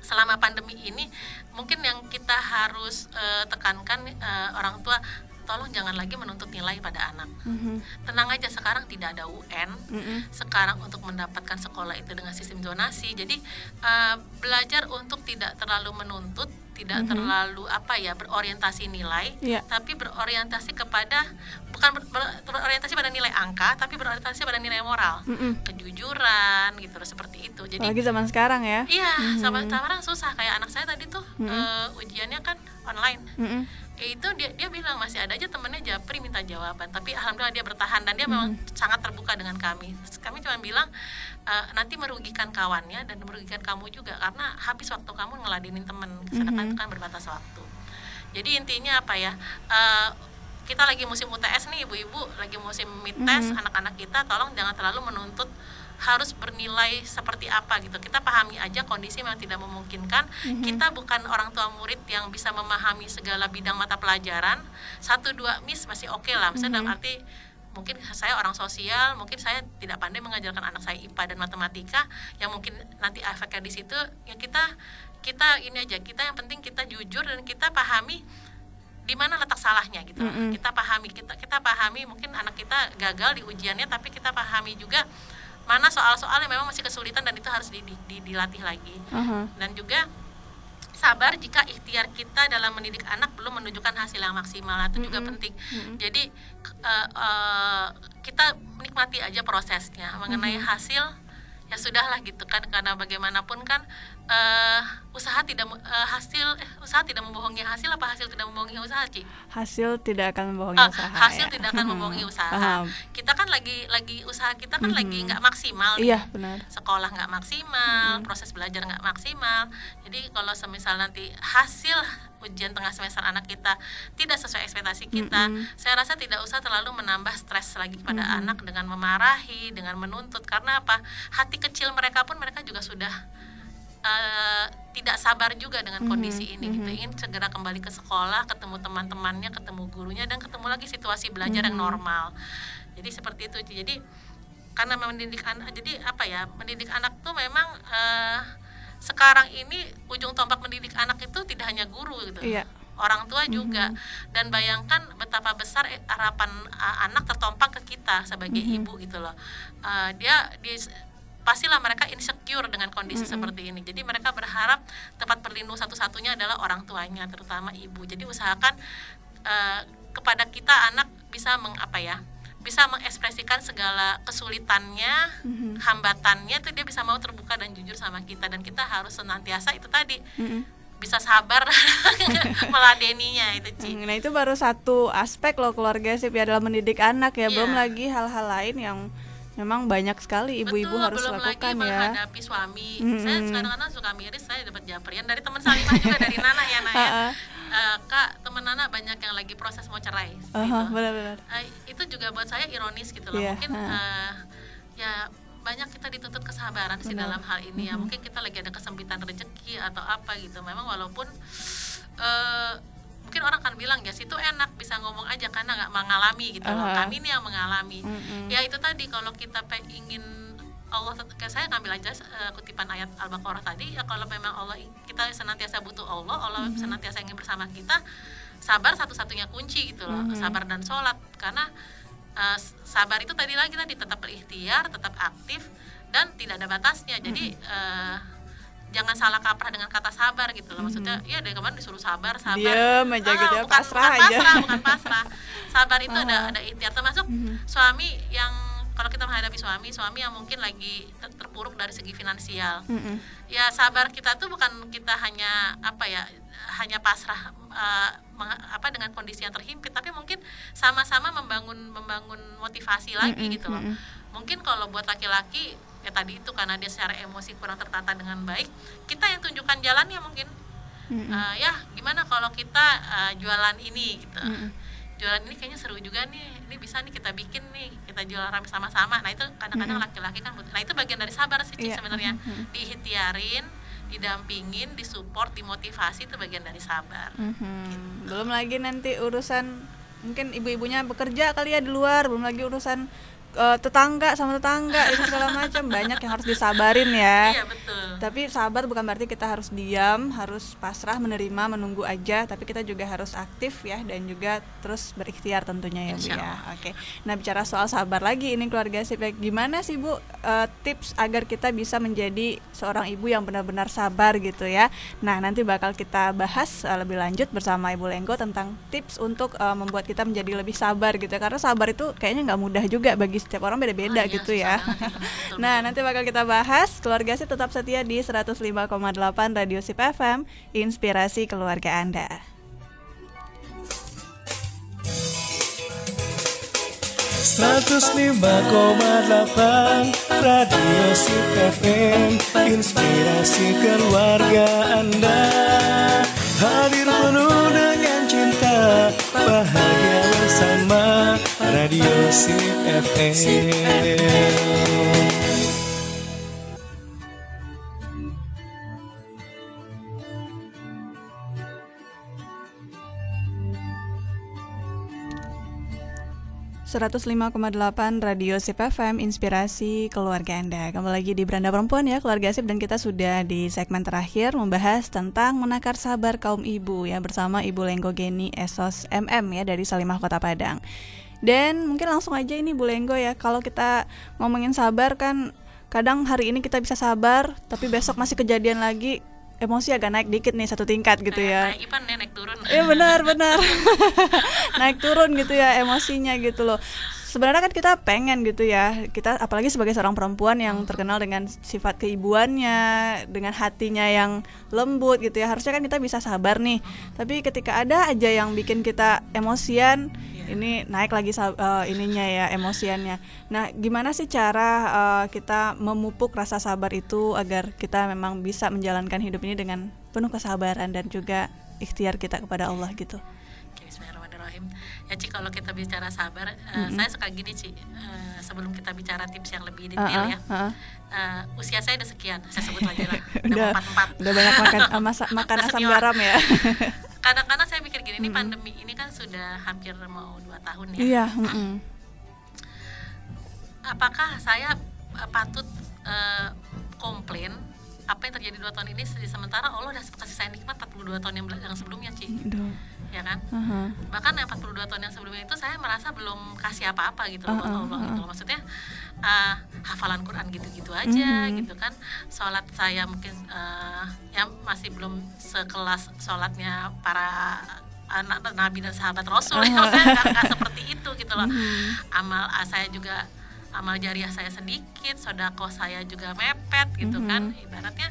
selama pandemi ini mungkin yang kita harus uh, tekankan uh, orang tua tolong jangan lagi menuntut nilai pada anak. Mm-hmm. Tenang aja sekarang tidak ada UN. Mm-hmm. Sekarang untuk mendapatkan sekolah itu dengan sistem zonasi. Jadi uh, belajar untuk tidak terlalu menuntut tidak mm -hmm. terlalu apa ya berorientasi nilai, yeah. tapi berorientasi kepada bukan ber, ber, berorientasi pada nilai angka, tapi berorientasi pada nilai moral, mm -hmm. kejujuran gitu seperti itu. Jadi lagi zaman sekarang ya? Iya, mm -hmm. zaman sekarang susah kayak anak saya tadi tuh mm -hmm. uh, ujiannya kan online. Mm -hmm ya itu dia dia bilang masih ada aja temennya japri minta jawaban tapi alhamdulillah dia bertahan dan dia hmm. memang sangat terbuka dengan kami kami cuma bilang e, nanti merugikan kawannya dan merugikan kamu juga karena habis waktu kamu ngeladenin temen sedangkan hmm. kan berbatas waktu jadi intinya apa ya e, kita lagi musim UTS nih ibu-ibu lagi musim midtest hmm. anak-anak kita tolong jangan terlalu menuntut harus bernilai seperti apa gitu kita pahami aja kondisi memang tidak memungkinkan mm-hmm. kita bukan orang tua murid yang bisa memahami segala bidang mata pelajaran satu dua miss masih oke okay lah misalnya mm-hmm. dalam arti mungkin saya orang sosial mungkin saya tidak pandai mengajarkan anak saya IPA dan matematika yang mungkin nanti efeknya di situ ya kita kita ini aja kita yang penting kita jujur dan kita pahami di mana letak salahnya gitu mm -hmm. kita pahami kita kita pahami mungkin anak kita gagal di ujiannya tapi kita pahami juga mana soal-soal yang memang masih kesulitan dan itu harus di, di, di, dilatih lagi uh-huh. dan juga sabar jika ikhtiar kita dalam mendidik anak belum menunjukkan hasil yang maksimal itu mm-hmm. juga penting mm-hmm. jadi uh, uh, kita menikmati aja prosesnya mengenai mm-hmm. hasil ya sudahlah gitu kan karena bagaimanapun kan uh, usaha tidak uh, hasil eh, usaha tidak membohongi hasil apa hasil tidak membohongi usaha Ci? Hasil tidak akan membohongi uh, usaha. Hasil ya? tidak akan membohongi usaha. Paham. Kita kan lagi lagi usaha kita kan mm -hmm. lagi nggak maksimal. Iya benar. Sekolah nggak maksimal, mm -hmm. proses belajar nggak maksimal. Jadi kalau semisal nanti hasil ujian tengah semester anak kita tidak sesuai ekspektasi kita, mm -hmm. saya rasa tidak usah terlalu menambah stres lagi pada mm -hmm. anak dengan memarahi, dengan menuntut karena apa? Hati kecil mereka pun mereka juga sudah uh, tidak sabar juga dengan kondisi mm -hmm. ini gitu ingin segera kembali ke sekolah ketemu teman-temannya ketemu gurunya dan ketemu lagi situasi belajar mm -hmm. yang mm-hmm. normal jadi seperti itu jadi karena mendidik anak jadi apa ya mendidik anak tuh memang uh, sekarang ini ujung tombak mendidik anak itu tidak hanya guru gitu iya. orang tua juga mm-hmm. dan bayangkan betapa besar eh, harapan uh, anak tertompang ke kita sebagai mm-hmm. ibu gitu loh uh, dia di pastilah mereka insecure dengan kondisi mm-hmm. seperti ini jadi mereka berharap tempat berlindung satu-satunya adalah orang tuanya terutama ibu jadi usahakan uh, kepada kita anak bisa mengapa ya bisa mengekspresikan segala kesulitannya, Mhm. hambatannya itu dia bisa mau terbuka dan jujur sama kita dan kita harus senantiasa itu tadi Mm-mm. bisa sabar meladeninya itu Ci. Hmm, Nah itu baru satu aspek loh keluarga sip ya dalam mendidik anak ya, Iya. belum lagi hal-hal lain yang memang banyak sekali ibu-ibu Betul, harus belum lakukan lagi ya. menghadapi suami. Mm-mm. Saya kadang-kadang suka miris, saya dapat japrian dari teman Salimah juga dari Nana ya, Naya. Eh, Kak, teman Nana banyak yang lagi proses mau cerai. Aha, gitu. benar-benar. Eh, itu juga buat saya ironis gitu loh. Iya, Mungkin ha. eh, ya banyak kita dituntut kesabaran sih Benar. dalam hal ini ya. Mhm. Mungkin kita lagi ada kesempitan rezeki atau apa gitu. Memang walaupun eh, mungkin orang akan bilang ya situ enak bisa ngomong aja karena nggak mengalami gitu loh. Aha. Kami ini yang mengalami. Mm-mm. Ya itu tadi kalau kita ingin Allah kayak saya ngambil aja eh, kutipan ayat Al-Baqarah tadi ya kalau memang Allah kita senantiasa butuh Allah, Allah Mhm. senantiasa ingin bersama kita, sabar satu-satunya kunci gitu loh. Mhm. Sabar dan sholat karena eh, sabar itu tadi lagi tadi tetap berikhtiar, tetap aktif dan tidak ada batasnya. Jadi Mhm. eh, jangan salah kaprah dengan kata sabar gitu loh. Maksudnya ya dari kemarin disuruh sabar, sabar. Diem aja Ah, gitu ya, bukan- pasrah bukan aja. pasrah, bukan pasrah. Sabar itu ada Aha. ada ikhtiar termasuk suami yang kalau kita menghadapi suami, suami yang mungkin lagi ter- terpuruk dari segi finansial. Mm-mm. Ya sabar kita tuh bukan kita hanya apa ya hanya pasrah meng- apa dengan kondisi yang terhimpit, tapi mungkin sama-sama membangun membangun motivasi lagi Mm-mm, gitu loh. mm-mm. Mungkin kalau buat laki-laki ya tadi itu karena dia secara emosi kurang tertata dengan baik, kita yang tunjukkan jalannya mungkin. Mm-mm. Eh, ya gimana kalau kita eh, jualan ini gitu Mm-mm. Jualan ini kayaknya seru juga nih. Ini bisa nih kita bikin nih kita jual rame sama-sama. Nah itu kadang-kadang laki-laki kan butuh. Nah itu bagian dari sabar sih Iya, sebenarnya. Mhm. diikhtiarin didampingin disupport dimotivasi itu bagian dari sabar. Mhm. Belum lagi nanti urusan mungkin ibu-ibunya bekerja kali ya di luar, belum lagi urusan eh, tetangga sama tetangga itu segala macam banyak yang harus disabarin ya. iya betul Tapi sabar bukan berarti kita harus diam, harus pasrah, menerima, menunggu aja, tapi kita juga harus aktif ya dan juga terus berikhtiar tentunya ya Bu ya. Oke. Nah, bicara soal sabar lagi ini keluarga ya. gimana sih Bu eh, tips agar kita bisa menjadi seorang ibu yang benar-benar sabar gitu ya. Nah, nanti bakal kita bahas eh, lebih lanjut bersama Ibu Lenggo tentang tips untuk eh, membuat kita menjadi lebih sabar gitu ya. Karena sabar itu kayaknya nggak mudah juga bagi setiap orang beda-beda Oh, iya, gitu ya. Betul, nah, betul. nanti bakal kita bahas. Keluarga sip tetap setia di 105,8 Radio Sip FM, inspirasi keluarga Anda. Seratus lima koma delapan Radio Sip FM Inspirasi keluarga Anda Hadir penuh dengan cinta Radio Sip FM delapan Radio Sip FM Inspirasi Keluarga Anda. Kembali lagi di Beranda Perempuan ya Keluarga Sip dan kita sudah di segmen terakhir Membahas tentang menakar sabar kaum ibu ya Bersama Ibu Lenggo Geni Esos MM ya Dari Salimah Kota Padang Dan mungkin langsung aja ini Bu Lenggo ya. Kalau kita ngomongin sabar kan Kadang hari ini kita bisa sabar Tapi besok masih kejadian lagi Emosi agak naik dikit nih satu tingkat gitu ya. Kayak Ipan nih naik turun. Iya benar benar. Naik turun gitu ya emosinya gitu loh. Sebenarnya kan kita pengen gitu ya kita apalagi sebagai seorang perempuan yang terkenal dengan sifat keibuannya, dengan hatinya yang lembut gitu ya. Harusnya kan kita bisa sabar nih. Tapi ketika ada aja yang bikin kita emosian, ini naik lagi eh, ininya ya emosiannya. Nah gimana sih cara eh, kita memupuk rasa sabar itu agar kita memang bisa menjalankan hidup ini dengan penuh kesabaran dan juga ikhtiar kita kepada Allah gitu. Bismillahirrahmanirrahim. Ya Ci, kalau kita bicara sabar, eh, saya suka gini Ci, eh, sebelum kita bicara tips yang lebih detail Uh-uh, ya. uh-uh. eh, usia saya udah sekian, saya sebut lagi lah, udah udah udah banyak makan eh, masa- makan Udah asam senior. garam ya. Kadang-kadang gini, ini pandemi ini kan sudah hampir mau dua tahun ya. Iya, mm-mm. Apakah saya eh, patut eh, komplain apa yang terjadi dua tahun ini sementara Allah udah kasih saya nikmat 42 tahun yang, yang sebelumnya Ci, Aduh, ya kan? uh-huh. bahkan yang 42 tahun yang sebelumnya itu saya merasa belum kasih apa-apa gitu loh buat Uh-uh, Allah gitu uh-uh. loh. maksudnya uh, hafalan Quran gitu-gitu aja Mhm. gitu kan sholat saya mungkin uh, yang masih belum sekelas sholatnya para anak nabi dan sahabat rasul uh -huh. saya nggak seperti itu gitu loh hmm. amal ah, saya juga amal jariah saya sedikit sodako saya juga mepet gitu -hmm. kan ibaratnya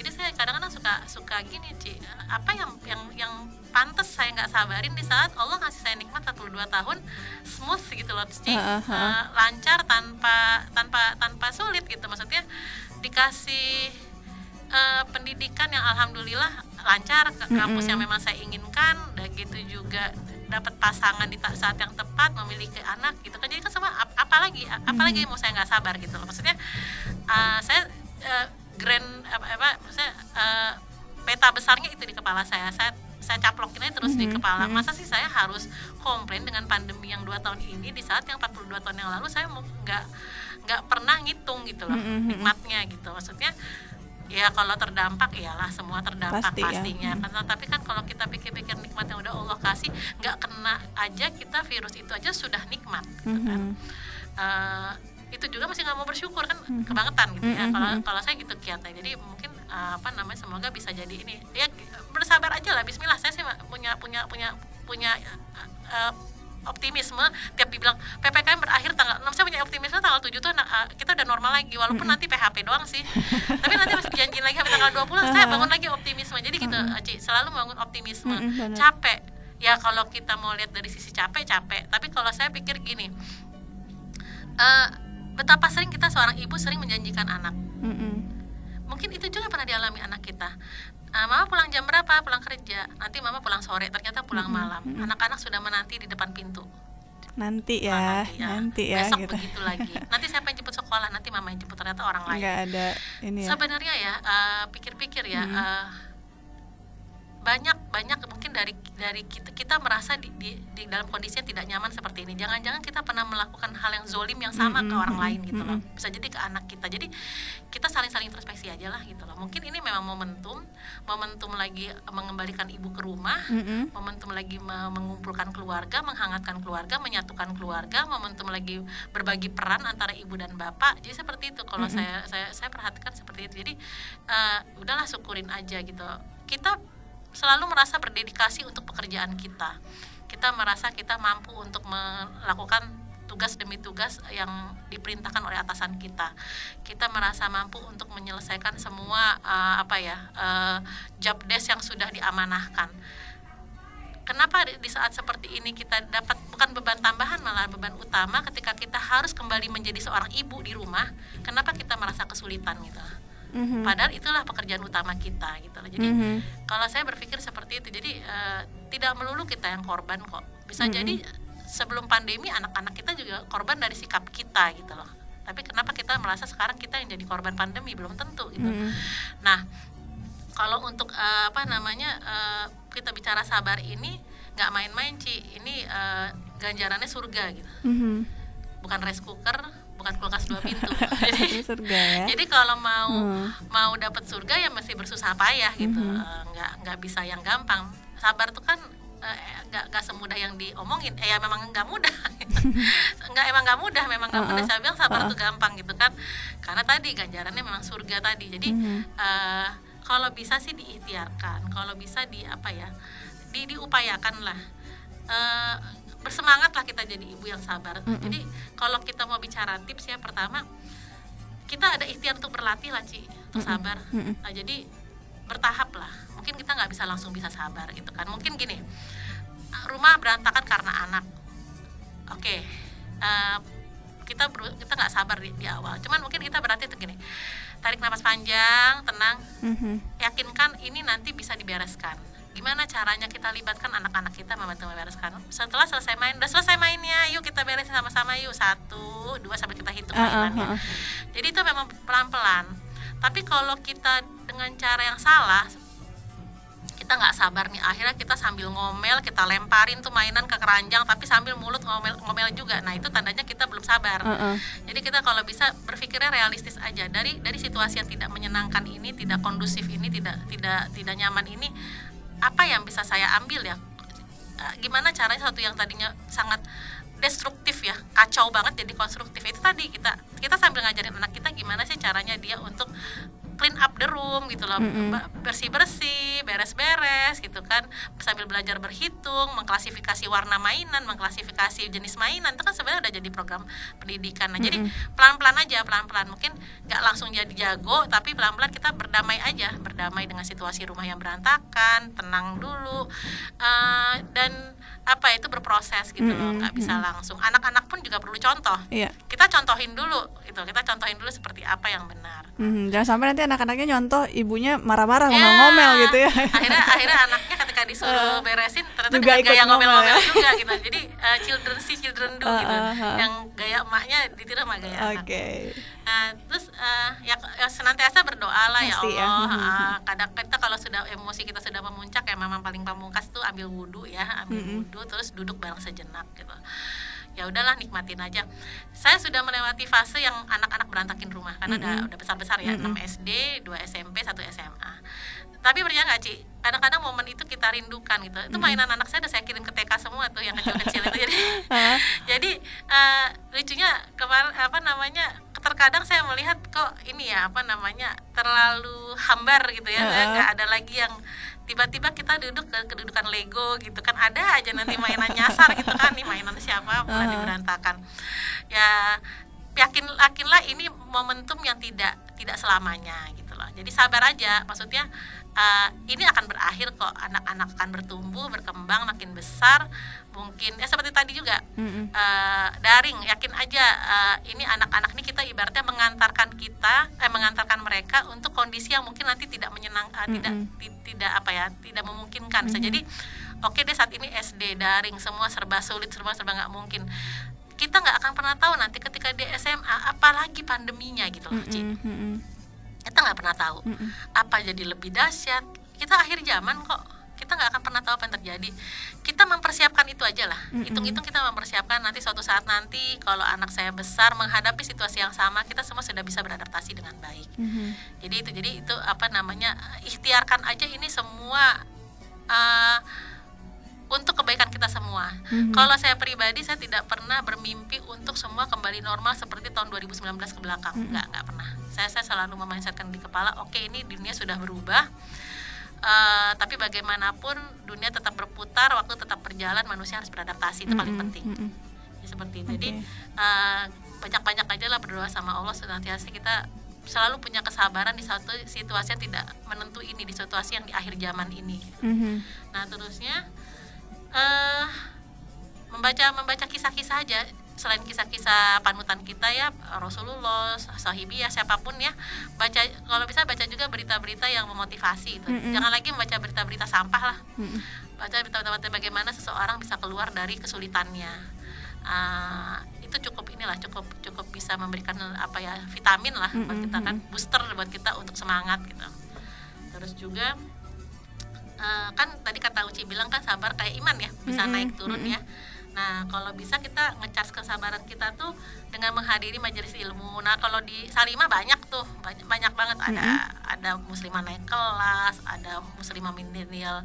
jadi saya kadang-kadang suka suka gini Ci apa yang yang yang pantas saya nggak sabarin di saat Allah ngasih saya nikmat 42 tahun smooth gitu loh Ci uh, uh, uh. lancar tanpa tanpa tanpa sulit gitu maksudnya dikasih uh, pendidikan yang alhamdulillah lancar ke kampus yang memang saya inginkan dan gitu juga dapat pasangan di saat yang tepat memiliki anak gitu kan jadi kan semua ap apalagi apalagi mau saya nggak sabar gitu loh maksudnya uh, saya uh, grand apa, apa maksudnya uh, peta besarnya itu di kepala saya saya saya caplokin aja terus mm -hmm. di mm-hmm. kepala mm-hmm. masa sih saya harus komplain dengan pandemi yang dua tahun ini di saat yang 42 tahun yang lalu saya mau nggak nggak pernah ngitung gitu loh mm -hmm. nikmatnya gitu maksudnya ya kalau terdampak iyalah semua terdampak Pasti, ya. pastinya ya. kan tapi kan kalau kita pikir-pikir nikmat yang udah Allah kasih nggak kena aja kita virus itu aja sudah nikmat gitu mm -hmm. kan uh, itu juga masih nggak mau bersyukur kan hmm. kebangetan gitu ya hmm, kalau hmm, kalau saya gitu kiatnya jadi mungkin uh, apa namanya semoga bisa jadi ini ya bersabar aja lah Bismillah saya sih punya punya punya punya uh, optimisme tiap dibilang ppkm berakhir tanggal 6 saya punya optimisme tanggal 7 tuh uh, kita udah normal lagi walaupun nanti PHP doang sih. Tapi nanti masih dijanjiin lagi sampai tanggal 20 saya bangun lagi optimisme. Jadi gitu Aci selalu bangun optimisme. Capek. Ya kalau kita mau lihat dari sisi capek capek. Tapi kalau saya pikir gini uh, betapa sering kita seorang ibu sering menjanjikan anak. Mm. Mungkin itu juga pernah dialami anak kita uh, mama pulang jam berapa pulang kerja nanti mama pulang sore ternyata pulang mm -hmm. malam anak-anak sudah menanti di depan pintu nanti ya, nanti ya, nanti ya besok gitu. begitu lagi. Nanti siapa yang jemput sekolah, nanti mama yang jemput ternyata orang lain. Nggak ada ini ya. Sebenarnya ya, uh, pikir-pikir ya, hmm. uh, banyak banyak mungkin dari dari kita kita merasa di, di, di dalam kondisi yang tidak nyaman seperti ini. Jangan-jangan kita pernah melakukan hal yang zolim yang sama mm -hmm. ke orang lain gitu loh. Bisa jadi ke anak kita. Jadi kita saling-saling introspeksi aja lah gitu loh. Mungkin ini memang momentum. Momentum lagi mengembalikan ibu ke rumah. Mm -hmm. momentum lagi mengumpulkan keluarga menghangatkan keluarga menyatukan keluarga. Momentum lagi berbagi peran antara ibu dan bapak. Jadi seperti itu. Kalau mm -hmm. saya saya saya perhatikan seperti itu. Jadi uh, udahlah syukurin aja gitu. Kita selalu merasa berdedikasi untuk pekerjaan kita. Kita merasa kita mampu untuk melakukan tugas demi tugas yang diperintahkan oleh atasan kita. Kita merasa mampu untuk menyelesaikan semua uh, apa ya uh, job desk yang sudah diamanahkan. Kenapa di saat seperti ini kita dapat bukan beban tambahan malah beban utama ketika kita harus kembali menjadi seorang ibu di rumah? Kenapa kita merasa kesulitan gitu? Hmm Padahal itulah pekerjaan utama kita gitu loh. Jadi mm-hmm. kalau saya berpikir seperti itu, jadi uh, tidak melulu kita yang korban kok. Bisa mm-hmm. jadi sebelum pandemi anak-anak kita juga korban dari sikap kita gitu loh. Tapi kenapa kita merasa sekarang kita yang jadi korban pandemi belum tentu gitu. Mm-hmm. Nah, kalau untuk uh, apa namanya uh, kita bicara sabar ini nggak main-main Ci. Ini uh, ganjarannya surga gitu. Mm-hmm. Bukan rice cooker, bukan kulkas dua pintu. Jadi surga ya. jadi kalau mau hmm. mau dapat surga ya mesti bersusah payah gitu. Hmm. uh, nggak nggak bisa yang gampang. Sabar tuh kan uh, nggak nggak semudah yang diomongin. Eh ya memang nggak mudah. Nggak emang nggak mudah memang nggak uh -uh. mudah saya bilang sabar uh -uh. tuh gampang gitu kan. Karena tadi ganjarannya memang surga tadi. Jadi uh uh, kalau bisa sih diikhtiarkan. Kalau bisa di apa ya di diupayakan lah. Uh, bersemangat lah kita jadi ibu yang sabar. Mm -hmm. Jadi kalau kita mau bicara tips ya pertama kita ada ikhtiar untuk berlatih lah Ci untuk sabar. Mm -hmm. Nah, jadi bertahap lah. Mungkin kita nggak bisa langsung bisa sabar gitu kan. Mungkin gini rumah berantakan karena anak. Oke. Okay. Uh, eh, kita ber, kita nggak sabar di, di awal. Cuman mungkin kita berarti itu gini. Tarik nafas panjang, tenang. Mm -hmm. Yakinkan ini nanti bisa dibereskan gimana caranya kita libatkan anak-anak kita membantu membereskan setelah selesai main udah selesai mainnya. Yuk kita beresin sama-sama yuk. Satu dua sampai kita hitung mainannya. uh, uh, uh. jadi itu memang pelan-pelan. Tapi kalau kita dengan cara yang salah kita nggak sabar nih. Akhirnya kita sambil ngomel kita lemparin tuh mainan ke keranjang tapi sambil mulut ngomel ngomel juga. Nah itu tandanya kita belum sabar. Uh -uh. jadi kita kalau bisa berpikirnya realistis aja. Dari dari situasi yang tidak menyenangkan ini tidak kondusif ini tidak tidak tidak nyaman ini apa yang bisa saya ambil ya? Eh, gimana caranya satu yang tadinya sangat destruktif ya kacau banget jadi konstruktif. Itu tadi kita kita sambil ngajarin anak kita gimana sih caranya dia untuk clean up the room gitu loh. Bersih bersih beres beres gitu kan. Sambil belajar berhitung mengklasifikasi warna mainan mengklasifikasi jenis mainan itu kan sebenarnya udah jadi program pendidikan. Nah jadi pelan pelan aja pelan pelan mungkin nggak langsung jadi jago tapi pelan pelan kita berdamai aja. Berdamai dengan situasi rumah yang berantakan tenang dulu. Uh, dan apa itu berproses gitu loh nggak bisa langsung anak-anak pun juga perlu contoh Iya. kita contohin dulu gitu kita contohin dulu seperti apa yang benar Mhm, jangan sampai nanti anak-anaknya nyontoh ibunya marah-marah Ya, ngomel-ngomel gitu ya. akhirnya akhirnya anaknya disuruh beresin ternyata Juga dengan gaya ngomel ngomel-ngomel ya. juga gitu jadi uh, children see children do Uh, gitu uh, uh. yang gaya emaknya ditiru sama gaya anak Oke. Nah, terus uh, ya, ya senantiasa berdoa lah ya ya. Allah. Mhm. Uh, kadang kita kalau sudah emosi kita sudah memuncak ya memang paling pamungkas tuh ambil wudhu ya, ambil Mhm. wudhu terus duduk bareng sejenak gitu. Ya udahlah nikmatin aja. Saya sudah melewati fase yang anak-anak berantakin rumah karena udah udah besar-besar ya, 6 SD, 2 SMP, 1 SMA. Tapi percaya nggak Ci, kadang-kadang momen itu kita rindukan gitu. Itu mainan anak saya udah saya kirim ke TK semua tuh yang kecil-kecil itu. Jadi jadi eh, lucunya kemarin apa namanya terkadang saya melihat kok ini ya apa namanya terlalu hambar gitu ya. Nggak ada lagi yang tiba-tiba kita duduk ke kedudukan Lego gitu kan. Ada aja nanti mainan nyasar gitu kan. Nih mainan siapa? Mulai Heeh. berantakan ya yakin yakinlah ini momentum yang tidak tidak selamanya gitu loh. Jadi sabar aja. Maksudnya eh, ini akan berakhir kok anak-anak akan bertumbuh berkembang makin besar mungkin ya seperti tadi juga Mm-mm. eh, daring yakin aja eh, ini anak-anak ini kita ibaratnya mengantarkan kita eh mengantarkan mereka untuk kondisi yang mungkin nanti tidak menyenang eh, tidak Mm-mm. ti- tidak apa ya tidak memungkinkan bisa jadi oke deh saat ini SD daring semua serba sulit serba serba nggak mungkin kita nggak akan pernah tahu nanti ketika di SMA apalagi pandeminya gitu loh Ci. Mm-mm, mm-mm. Kita nggak pernah tahu apa jadi lebih dahsyat. Kita akhir zaman kok kita nggak akan pernah tahu apa yang terjadi. Kita mempersiapkan itu aja lah. Hitung-hitung kita mempersiapkan nanti suatu saat nanti kalau anak saya besar menghadapi situasi yang sama kita semua sudah bisa beradaptasi dengan baik. Mhm. jadi itu jadi itu apa namanya ikhtiarkan aja ini semua eh, untuk kebaikan kita semua. Mhm. Kalau saya pribadi saya tidak pernah bermimpi untuk semua kembali normal seperti tahun 2019 ke belakang. Enggak, enggak pernah. Saya saya selalu memindsetkan di kepala, oke ini dunia sudah berubah. Eh, tapi bagaimanapun dunia tetap berputar, waktu tetap berjalan, manusia harus beradaptasi itu paling Mm-mm, penting. mm-mm. Ya, seperti itu. Jadi Oke. eh, banyak-banyak aja lah berdoa sama Allah senantiasa kita selalu punya kesabaran di satu situasi yang tidak menentu ini di situasi yang di akhir zaman ini. Mhm. Nah terusnya eh membaca membaca kisah-kisah aja selain kisah-kisah panutan kita ya Rasulullah, Sahibiyah siapa pun ya baca kalau bisa baca juga berita-berita yang memotivasi itu. Mm-mm. Jangan lagi membaca berita-berita sampah lah Mm-mm. baca berita-berita bagaimana seseorang bisa keluar dari kesulitannya Ah, itu cukup inilah cukup cukup bisa memberikan apa ya vitamin lah buat Mm-mm, kita kan booster buat kita untuk semangat gitu terus juga eh, kan tadi kata Uci bilang kan sabar kayak iman ya bisa Mm-mm, naik turun ya. Nah kalau bisa kita ngecas kesabaran kita tuh dengan menghadiri majelis ilmu. Nah kalau di Salimah banyak tuh banyak banyak banget. Ada ada muslimah naik kelas ada muslimah milenial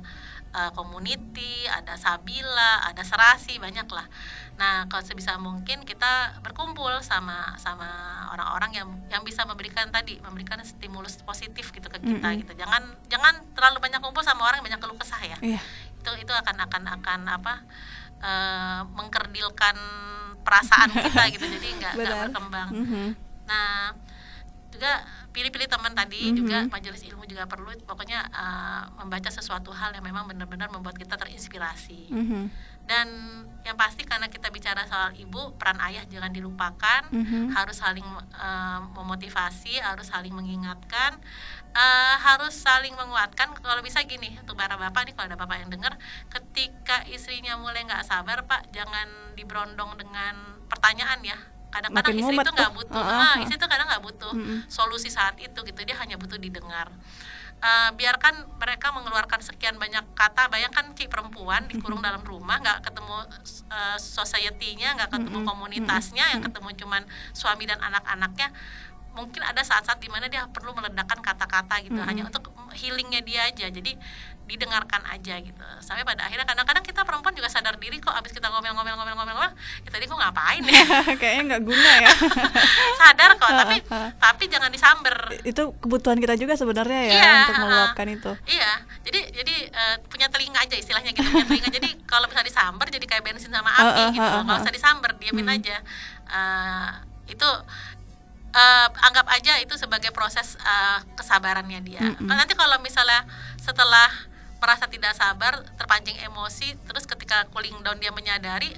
uh, community, ada Sabila, ada Serasi, banyak lah. Nah, kalau sebisa mungkin kita berkumpul sama sama orang-orang yang yang bisa memberikan tadi, memberikan stimulus positif gitu ke kita Mm-mm. gitu. Jangan jangan terlalu banyak kumpul sama orang yang banyak keluh kesah ya. Iya. Itu itu akan akan akan apa? eh, mengkerdilkan perasaan kita gitu. Jadi nggak berkembang. Mhm. Nah, juga pilih-pilih teman tadi Mhm. juga majelis ilmu juga perlu pokoknya uh, membaca sesuatu hal yang memang benar-benar membuat kita terinspirasi. Mhm. Dan yang pasti karena kita bicara soal ibu, peran ayah jangan dilupakan, Mhm. harus saling uh, memotivasi, harus saling mengingatkan, uh, harus saling menguatkan. Kalau bisa gini untuk para bapak nih kalau ada bapak yang dengar, ketika istrinya mulai nggak sabar pak, jangan diberondong dengan pertanyaan ya. Kadang-kadang Makin istri itu nggak tuh. butuh, ah, ah, ah. istri itu kadang nggak butuh Mm-mm. solusi saat itu gitu, dia hanya butuh didengar. Uh, biarkan mereka mengeluarkan sekian banyak kata bayangkan Ci perempuan dikurung dalam rumah nggak ketemu uh, society-nya nggak ketemu komunitasnya yang ketemu cuman suami dan anak-anaknya mungkin ada saat-saat di mana dia perlu meledakkan kata-kata gitu Mm-mm. hanya untuk healingnya dia aja jadi didengarkan aja gitu. Sampai pada akhirnya kadang-kadang kita perempuan juga sadar diri kok abis kita ngomel-ngomel-ngomel-ngomel kita tadi kok ngapain ya? Kayaknya nggak guna ya. Sadar kok tapi tapi jangan disamber. Itu kebutuhan kita juga sebenarnya ya Iya, untuk meluapkan itu. Iya jadi jadi eh, punya telinga aja istilahnya gitu punya telinga. Jadi kalau misalnya disamber jadi kayak bensin sama Uh, api uh, gitu. uh, uh, nggak uh. usah disamber diamin aja. Eh, itu eh, anggap aja itu sebagai proses eh, kesabarannya dia. Kan nanti kalau misalnya setelah merasa tidak sabar terpancing emosi terus ketika cooling down dia menyadari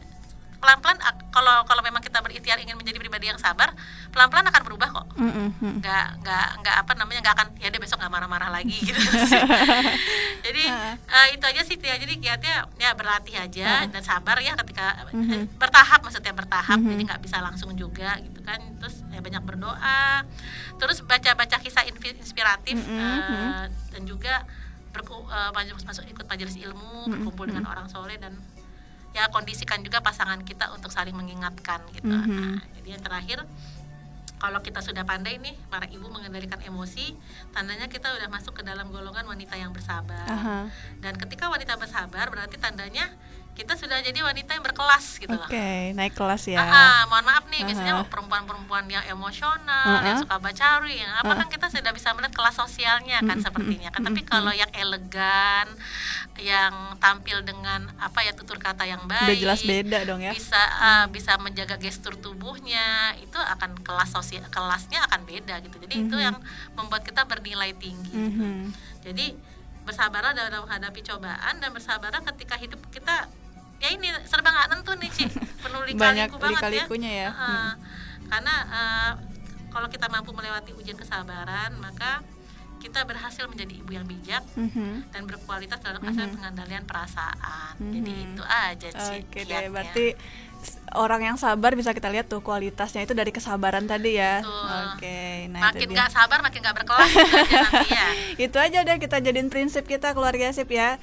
pelan-pelan kalau kalau memang kita berikhtiar ingin menjadi pribadi yang sabar pelan-pelan akan berubah kok. Nggak nggak nggak apa namanya nggak akan ya dia besok nggak marah-marah lagi gitu jadi eh, itu aja sih Tia. jadi kiatnya ya berlatih aja dan sabar ya ketika eh, bertahap maksudnya bertahap jadi nggak bisa langsung juga gitu kan. Terus ya banyak berdoa terus baca-baca kisah inspiratif eh, dan juga berku, eh, masuk, masuk ikut majelis ilmu berkumpul dengan orang soleh dan ya kondisikan juga pasangan kita untuk saling mengingatkan gitu. Nah, jadi yang terakhir kalau kita sudah pandai nih para ibu mengendalikan emosi tandanya kita udah masuk ke dalam golongan wanita yang bersabar. Aha. dan ketika wanita bersabar berarti tandanya kita sudah jadi wanita yang berkelas gitu Oke, naik kelas ya. Ah, ah, mohon maaf nih, biasanya Aha. perempuan-perempuan yang emosional, yang Aha. suka bacari, yang apa kan kita sudah bisa melihat kelas sosialnya kan sepertinya kan. Tapi kalau yang elegan, yang tampil dengan apa ya tutur kata yang baik, Udah jelas beda dong ya. bisa ah, bisa menjaga gestur tubuhnya, itu akan kelas sosial kelasnya akan beda gitu. Jadi itu yang membuat kita bernilai tinggi. gitu. Mhm. Jadi bersabarlah dalam menghadapi cobaan dan bersabarlah ketika hidup kita ya ini serba nggak nentu nih Ci penuh Banyak lika-liku banget lika-likunya ya. Heeh. karena eh, kalau kita mampu melewati ujian kesabaran maka kita berhasil menjadi ibu yang bijak Mhm. dan berkualitas dalam aspek pengendalian perasaan jadi itu aja Ci Oke deh, kiatnya. berarti orang yang sabar bisa kita lihat tuh kualitasnya itu dari kesabaran tadi ya. Oke, nah makin nggak sabar makin nggak berkelas aja nanti ya itu aja deh kita jadiin prinsip kita keluarga sip ya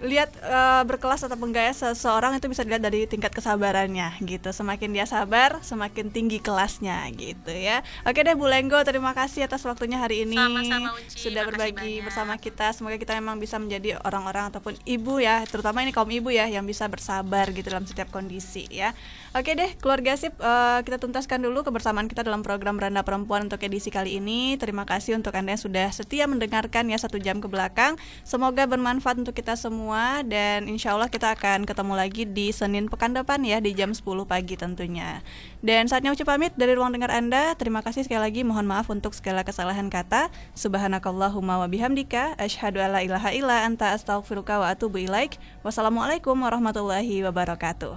lihat eh, berkelas atau enggak ya seseorang itu bisa dilihat dari tingkat kesabarannya gitu. Semakin dia sabar semakin tinggi kelasnya gitu ya. Oke deh Bu Lenggo terima kasih atas waktunya hari ini. Sama-sama, Uci. sudah Makasih berbagi banyak. bersama kita. Semoga kita memang bisa menjadi orang-orang ataupun ibu ya terutama ini kaum ibu ya yang bisa bersabar gitu dalam setiap kondisi ya oke deh keluarga sip eh, kita tuntaskan dulu kebersamaan kita dalam program Beranda Perempuan untuk edisi kali ini. Terima kasih untuk anda yang sudah setia mendengarkan ya satu jam ke belakang. Semoga bermanfaat untuk kita semua dan insya Allah kita akan ketemu lagi di Senin pekan depan ya di jam 10 pagi tentunya. Dan saatnya ucap pamit dari ruang dengar anda. Terima kasih sekali lagi mohon maaf untuk segala kesalahan kata. Subhanakallahumma wa bihamdika asyhadu alla ilaha illa anta astaghfiruka wa atubu ilaik. Wassalamualaikum warahmatullahi wabarakatuh